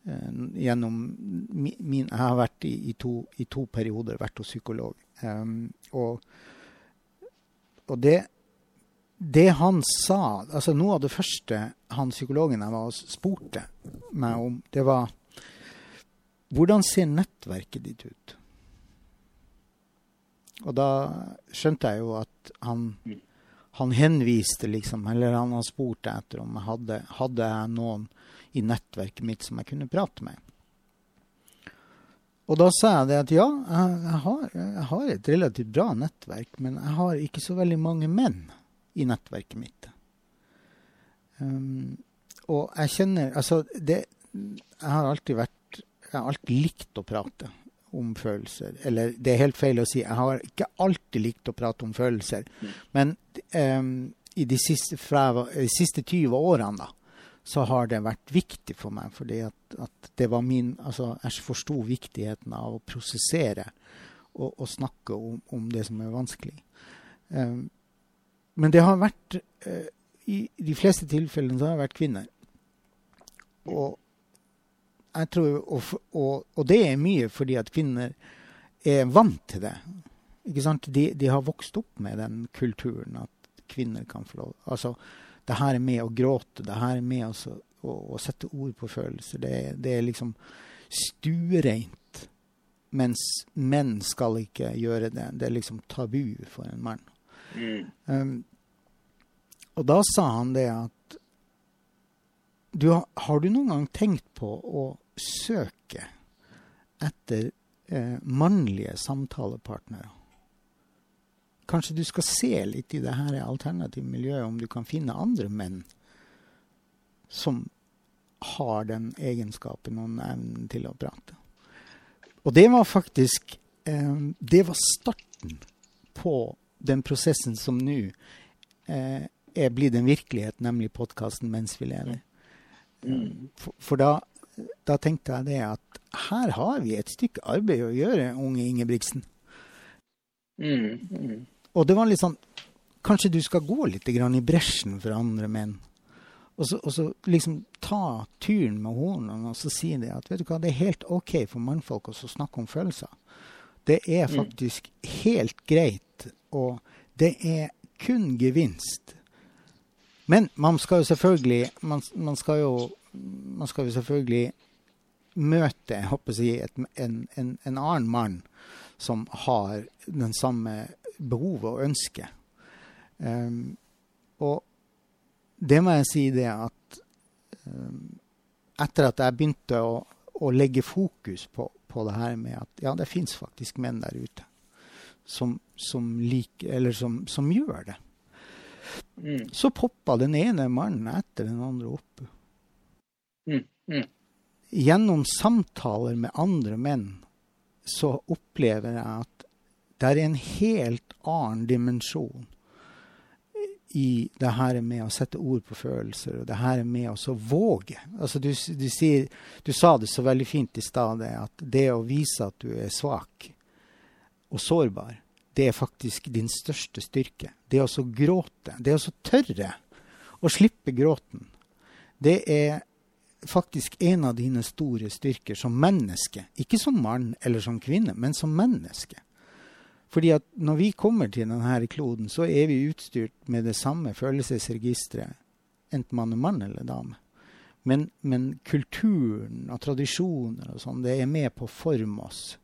Eh, gjennom mi, min, Jeg har vært i, i, to, i to perioder vært hos psykolog. Og og det, det han sa altså Noe av det første han psykologen jeg var spurte meg om, det var Hvordan ser nettverket ditt ut? Og da skjønte jeg jo at han, han henviste, liksom, eller han har spurt etter om jeg hadde, hadde jeg noen i nettverket mitt som jeg kunne prate med. Og da sa jeg det at ja, jeg, har, jeg har et relativt bra nettverk, men jeg har ikke så veldig mange menn i nettverket mitt. Um, og jeg kjenner Altså, det Jeg har alltid vært Jeg har alltid likt å prate om følelser. Eller det er helt feil å si. Jeg har ikke alltid likt å prate om følelser. Men um, i de siste, fra, de siste 20 årene, da, så har det vært viktig for meg. Fordi at, at det var min Altså, jeg forsto viktigheten av å prosessere og, og snakke om, om det som er vanskelig. Um, men det har vært uh, I de fleste tilfellene så har det vært kvinner. Og jeg tror og, og, og det er mye fordi at kvinner er vant til det. Ikke sant? De, de har vokst opp med den kulturen at kvinner kan få lov Altså, det her er med å gråte, det her er med å, å, å sette ord på følelser. Det, det er liksom stuereint. Mens menn skal ikke gjøre det. Det er liksom tabu for en mann. Mm. Um, Og da sa han det at du, Har du noen gang tenkt på å søke etter eh, mannlige samtalepartnere? Kanskje du skal se litt i det her alternative miljøet, om du kan finne andre menn som har den egenskapen og evnen til å prate. Og det var faktisk eh, Det var starten på den prosessen som nå eh, er blitt en virkelighet, nemlig podkasten 'Mens vi lever'. Mm. For, for da, da, tenkte jeg det at her har vi et stykke arbeid å gjøre, unge Ingebrigtsen. Mm, mm. Og det var litt sånn Kanskje du skal gå litt i bresjen for andre menn? Og så, og så, liksom ta turen med hornene og så si det at vet du hva, det er helt OK for mannfolk å snakke om følelser. Det er mm. faktisk helt greit, og det er kun gevinst. Men man skal jo selvfølgelig man, man skal jo, man skal jo selvfølgelig møte jeg håper å si, et, en, en, en, annen mann som har den samme behovet og ønsket. Um, og det må jeg si det at um, etter at jeg begynte å, å legge fokus på, på, det her med at ja, det fins faktisk menn der ute som, som, liker, eller som, som gjør det. Mm. Så poppa den ene mannen etter den andre opp. Mm. Mm. Gjennom samtaler med andre menn så opplever jeg at det er en helt annen dimensjon i det her med å sette ord på følelser, og det her med å våge. Altså du, du, sier, du, sa det så veldig fint i stad, at det å vise at du er svak og sårbar, det er faktisk din største styrke. Det å gråte, det å tørre å slippe gråten, det er faktisk en av dine store styrker som menneske. Ikke som mann eller som kvinne, men som menneske. Fordi at når vi kommer til denne kloden, så er vi utstyrt med det samme følelsesregisteret, enten man er mann eller dame. Men, men kulturen og tradisjoner og sånn, det er med på å forme oss.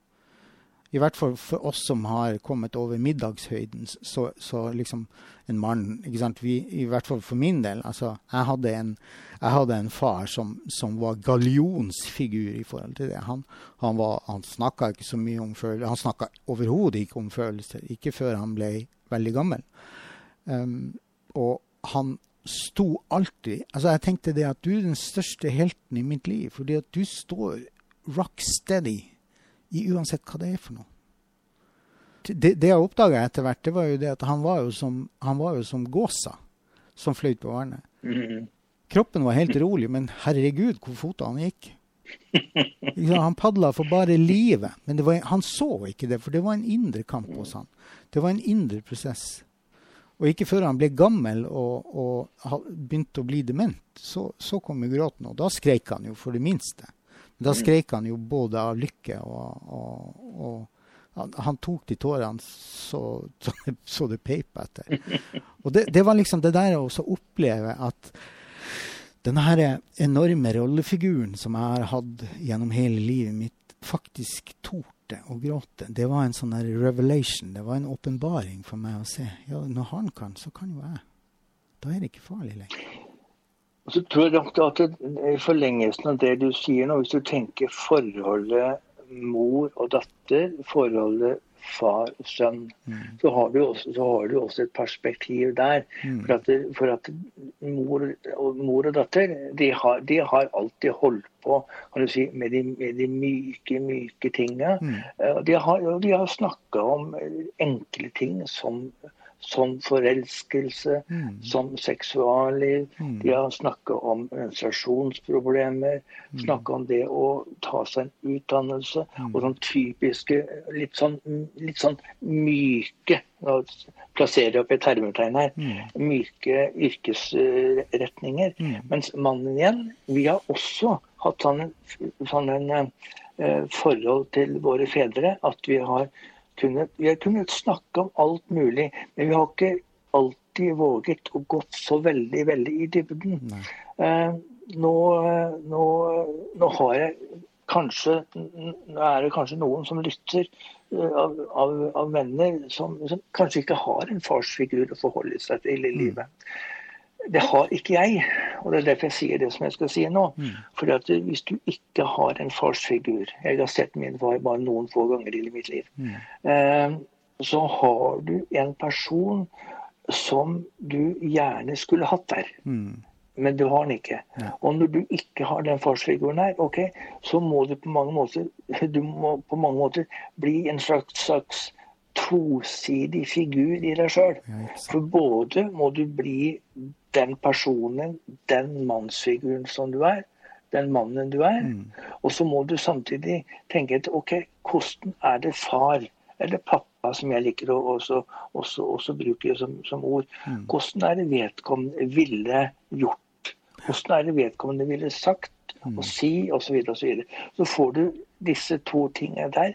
I hvert fall for oss som har kommet over middagshøyden, så, så liksom en mann ikke sant? Vi, I hvert fall for min del. altså Jeg hadde en, jeg hadde en far som, som, var gallionsfigur i forhold til det. Han, han, han snakka ikke så mye om følelser. Han snakka overhodet ikke om følelser. Ikke før han ble veldig gammel. Um, og han sto alltid Altså, jeg tenkte det at du er den største helten i mitt liv, fordi at du står rock steady uansett hva det er for noe. Det, det jeg oppdaga etter hvert, det var jo det at han var jo som, han var jo som gåsa som fløyt på vannet. Mm. Kroppen var helt rolig, men herregud hvor fotene gikk. Han padla for bare livet, men var, han så ikke det, for det var en indre kamp hos han. Det var en indre prosess. Og ikke før han ble gammel og, og begynte å bli dement, så, så kom jo gråten. Og da skreik han jo for det minste. Da skrek han jo både av lykke og, og, og han, tok de tårene så, så, det peip etter. Og det, det, var liksom det der å oppleve at denne enorme rollefiguren som jeg har hatt gjennom hele livet mitt, faktisk torde å gråte. Det var en sånn revelation. Det var en åpenbaring for meg å se. Ja, når han kan, så kan jo jeg. Da er det ikke farlig lenger. Og så tror jeg at I forlengelsen av det du sier nå, hvis du tenker forholdet mor og datter, forholdet far og sønn, mm. så, har du også, så har du også et perspektiv der. Mm. For, at, for at, mor, og, mor og datter de har, de har, alltid holdt på kan du si, med de, med de myke, myke tinga. Mm. De har, de har snakka om enkle ting som som forelskelse, mm. som seksualliv. Mm. De har snakka om menstruasjonsproblemer, mm. snakka om det å ta seg en utdannelse. Mm. Og sånn typiske, litt sånn, litt sånn myke Nå plasserer jeg opp et termetegn her. Mm. Myke yrkesretninger. Mm. Mens mannen igjen, vi har også hatt sånn, sånn en, uh, forhold til våre fedre at vi har vi har kunnet snakke om alt mulig, men vi har ikke alltid våget å gå så veldig, veldig i dybden. Eh, nå, nå, nå, har jeg kanskje Nå er det kanskje noen som lytter eh, av, av, av venner som, som, kanskje ikke har en farsfigur å forholde seg til i mm. livet. Det har ikke jeg, og det er derfor jeg sier det som jeg skal si nå. Mm. Fordi at Hvis du ikke har en farsfigur Jeg har sett min far bare noen få ganger i mitt liv. Mm. Eh, så har du en person som du gjerne skulle hatt der. Mm. Men du har den ikke. Ja. Og når du ikke har den farsfiguren her, okay, så må du på mange måter du må på mange måter bli en slags, slags tosidig figur i deg sjøl. For både må du bli den personen, den mannsfiguren som du er, den mannen du er, Mm. og så må du samtidig tenke etter ok, hvordan er det far eller pappa, som jeg liker å også, også, også bruke som, som ord, Mm. hvordan er det vedkommende ville gjort? Hvordan er det vedkommende ville sagt Mm. og si osv. Så, videre, og så, videre. så får du disse to tingene der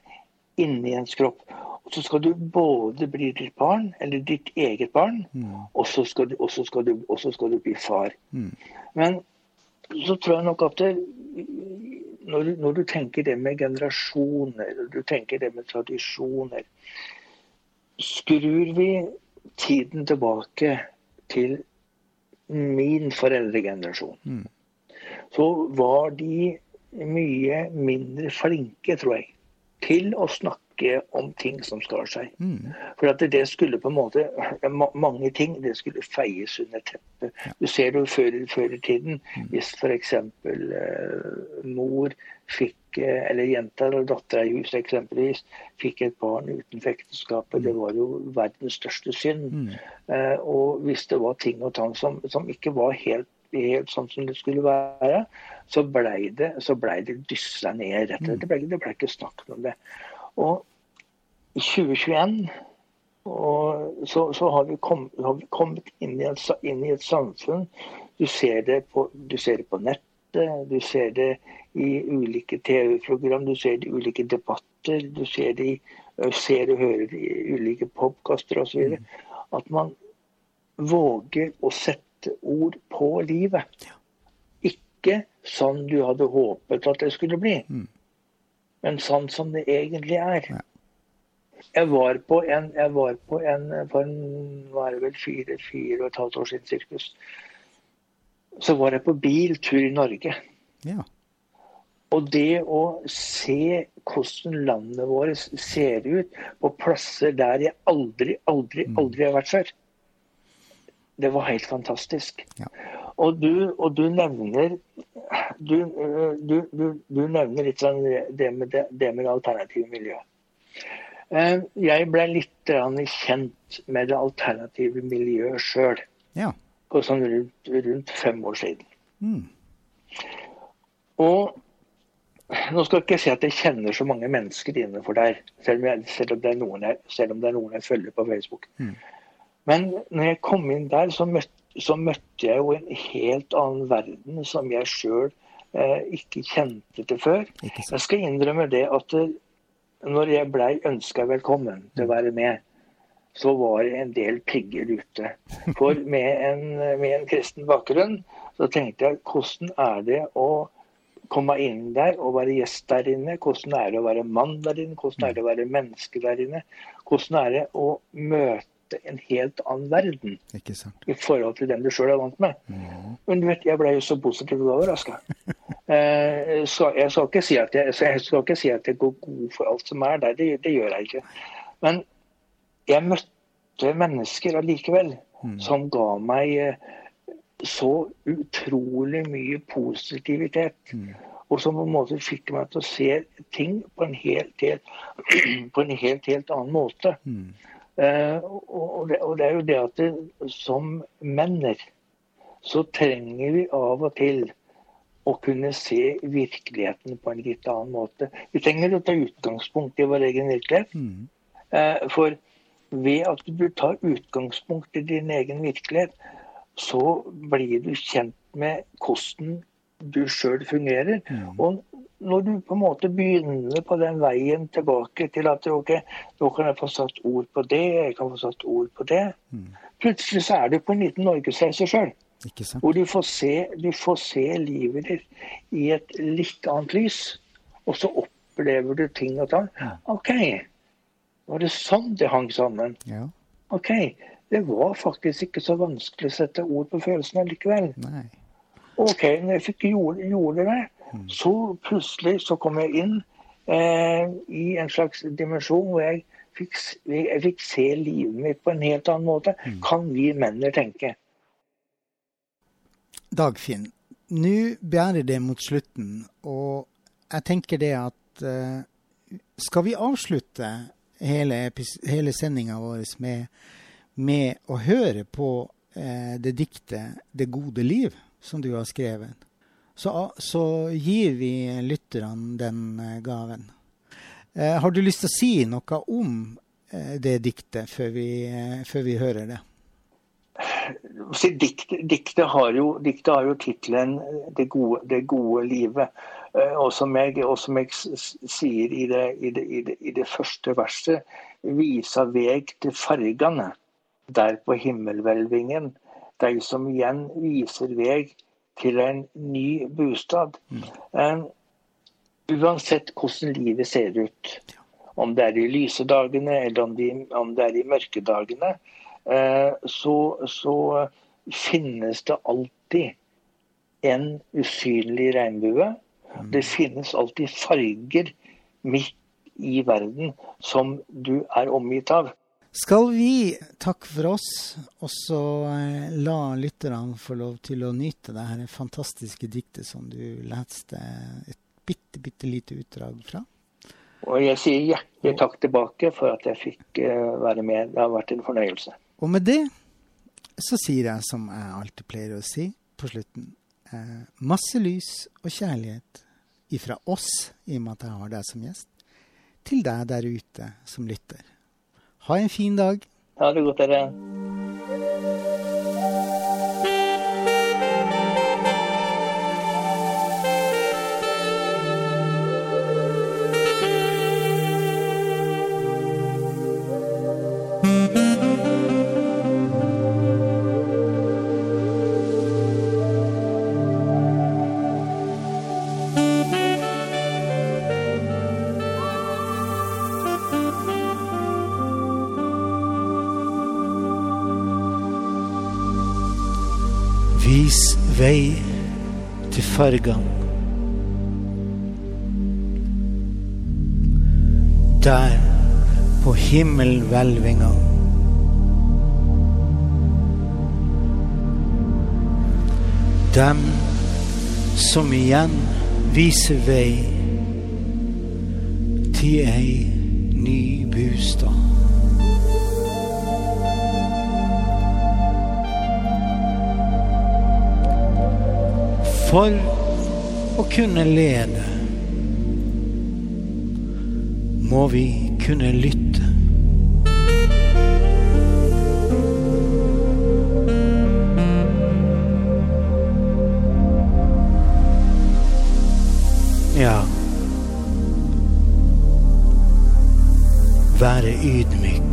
inni ens kropp. Og så skal du både bli ditt barn, eller ditt eget barn, Mm. og så skal du, og så skal du, og så skal du bli far. Mm. Men så tror jeg nok at det, når, du, når du tenker det med generasjoner, du tenker det med tradisjoner Skrur vi tiden tilbake til min foreldregenerasjon, Mm. så var de mye mindre flinke, tror jeg, til å snakke om ting som skar seg. Mm. For at det skulle på en måte ma- Mange ting det skulle feies under teppet. Du ser det før, før i tiden. Hvis f.eks. Eh, mor fikk eh, Eller jenta eller dattera i huset eksempelvis fikk et barn utenfor ekteskapet. Det var jo verdens største synd. Mm. Eh, og hvis det var ting og tang som, som ikke var helt, helt sånn som det skulle være, så blei det, så ble det dyssa ned. rett og slett. Det blei det ble ikke snakket om det. Og i 2021 og så, så har, vi kom, har vi kommet inn i, et, inn i et samfunn. Du ser, det på, du ser det på nettet, du ser det i ulike TV-program, du ser det i ulike debatter, du ser det i, ser og hører det i ulike podkaster osv. At man våger å sette ord på livet. Ikke sånn du hadde håpet at det skulle bli, Mm. men sånn som det egentlig er. Jeg var på en, jeg var på en for en, var det vel fire, fire og et halvt år siden sirkus. Så var jeg på biltur i Norge. Ja. Og det å se hvordan landet vårt ser ut på plasser der jeg aldri, aldri, Mm. aldri har vært før, det var helt fantastisk. Ja. Og, du, og du nevner du, øh, du, du, du nevner litt sånn det med det, det med det alternative miljøet. Eh, Jeg ble litt kjent med det alternative miljøet sjøl Ja. for sånn rundt, rundt fem år siden. Mm. Og nå skal jeg ikke si at jeg kjenner så mange mennesker innenfor der, selv om, jeg, selv om, det, er noen jeg, det er noen jeg følger på Facebook. Mm. Men når jeg kom inn der, så møtte, så møtte jeg jo en helt annen verden som jeg sjøl eh, ikke kjente til før. Ikke. Jeg skal innrømme det at når jeg blei ønska velkommen til å være med, så var det en del pigger ute. For med en, med en kristen bakgrunn så tenkte jeg hvordan er det å komme inn der og være gjest der inne? Hvordan er det å være mann der inne? Hvordan er det å være menneske der inne? Hvordan er det å møte en helt annen verden i forhold til den du sjøl er vant med? Mm. Men du vet, jeg ble jo så positivt overraska. Eh, så jeg skal ikke si at jeg, jeg skal ikke si at jeg går god for alt som er der, det, det gjør jeg ikke. Men jeg møtte mennesker allikevel Mm. som ga meg eh, så utrolig mye positivitet. Mm. Og som på en måte fikk meg til å se ting på en helt, helt, på en helt, helt annen måte. Mm. Eh, og, det, er jo det at som menner så trenger vi av og til å kunne se virkeligheten på en litt annen måte. Vi trenger å ta utgangspunkt i vår egen virkelighet. Mm. Eh, for ved at du tar utgangspunkt i din egen virkelighet, så blir du kjent med hvordan du sjøl fungerer. Mm. Og når du på en måte begynner på den veien tilbake til at ok, nå kan jeg få satt ord på det, jeg kan få satt ord på det. Mm. Plutselig så er du på en liten norgesreise sjøl, hvor du får, se, du får se livet ditt i et litt annet lys. Og så opplever du ting og tang. Ja. OK, var det sånn det hang sammen? Ja. OK, det var faktisk ikke så vanskelig å sette ord på følelsene likevel. Nei. OK, når jeg fikk gjorde, gjorde det, så plutselig så kom jeg inn eh, i en slags dimensjon hvor jeg fikk, jeg fikk se livet mitt på en helt annen måte. Kan vi menner tenke? Dagfinn, nå bærer det mot slutten, og jeg tenker det at eh, skal vi avslutte hele, hele sendinga vår med, med å høre på eh, det diktet 'Det gode liv' som du har skrevet, så, så gir vi lytterne den eh, gaven. Eh, har du lyst til å si noe om eh, det diktet før vi, før vi hører det? Så Diktet, diktet har jo, diktet har jo tittelen det, gode- 'Det gode livet'. Og som jeg, og som jeg sier i det, i, det, i, i det første verset, visa veg til fargene der på himmelhvelvingen, de som igjen viser veg til en ny bostad. Eh, uansett hvordan livet ser ut, om det er i lyse dagene eller om, de, om det er i mørke dagene, eh, så, så finnes det alltid en usynlig regnbue. Det finnes alltid farger midt i verden som du er omgitt av. Skal vi takke for oss, og så eh, la lytterne få lov til å nyte det her fantastiske diktet som du leste et bitte, bitte lite utdrag fra? Og jeg sier hjertelig takk tilbake for at jeg fikk eh, være med. Det har vært en fornøyelse. Og med det så sier jeg som jeg alltid pleier å si på slutten, eh, masse lys og kjærlighet ifra oss, i og med at jeg har deg som gjest, til deg der ute som lytter. Ha en fin dag. Ha det godt, dere. Vei til fargene. Der på himmelhvelvinga. Dem som igjen viser vei til ei ny bostad. For å kunne lede må vi kunne lytte. Ja Være ydmyk.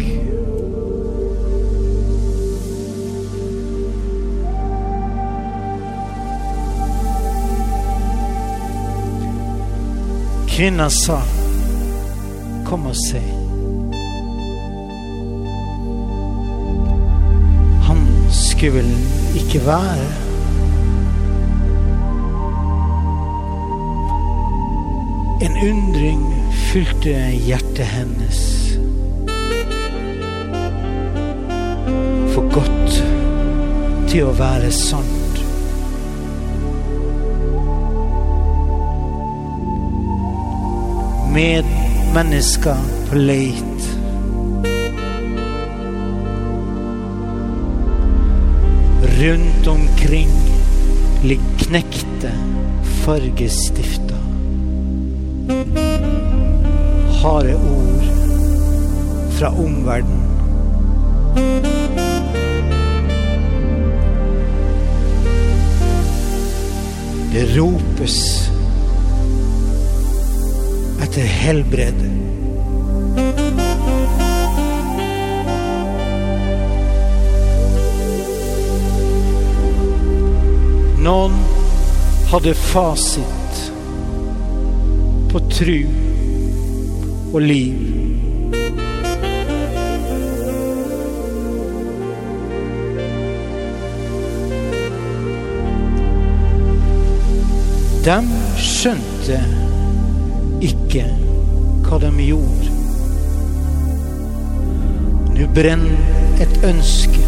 Kvinna sa, kom og se. Han skulle vel ikke være En undring fylte hjertet hennes. For godt til å være sant. Medmennesker på leit. Rundt omkring ligger knekte fargestifter. Harde ord fra omverdenen. Det ropes etter helbredet. Noen hadde fasit på tru og liv. De skjønte ikke hva de gjorde. Nå brenner et ønske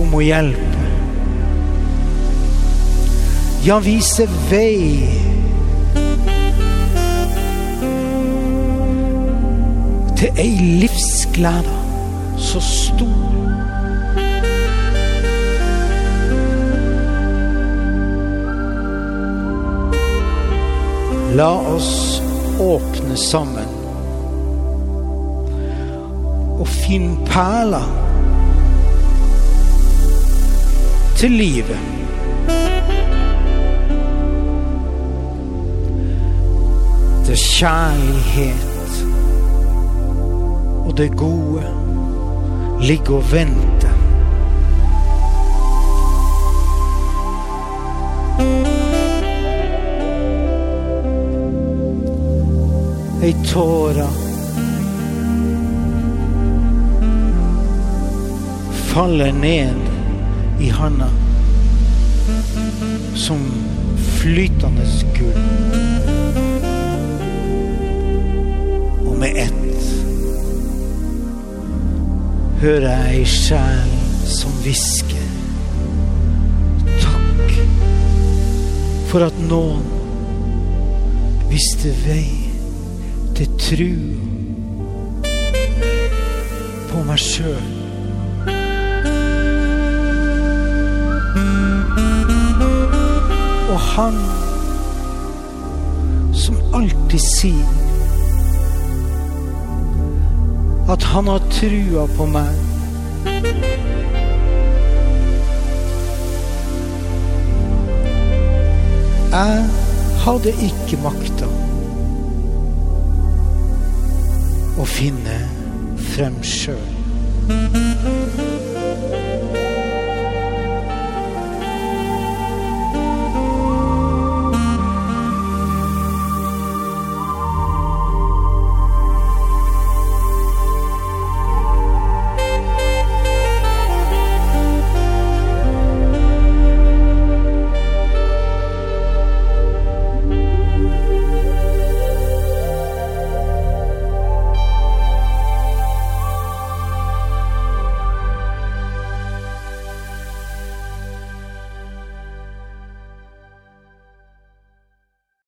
om å hjelpe. Ja, vise vei. Til ei livsglede så stor. La oss åpne sammen og finne perler til livet. Det er kjærlighet og det gode ligger og venter. Ei tåre faller ned i handa som flytende gull. Og med ett hører jeg ei sjel som hvisker. Takk for at noen visste vei til tru på meg sjøl. Og han som alltid sier at han har trua på meg. Jeg hadde ikke makta å finne frem sjøl.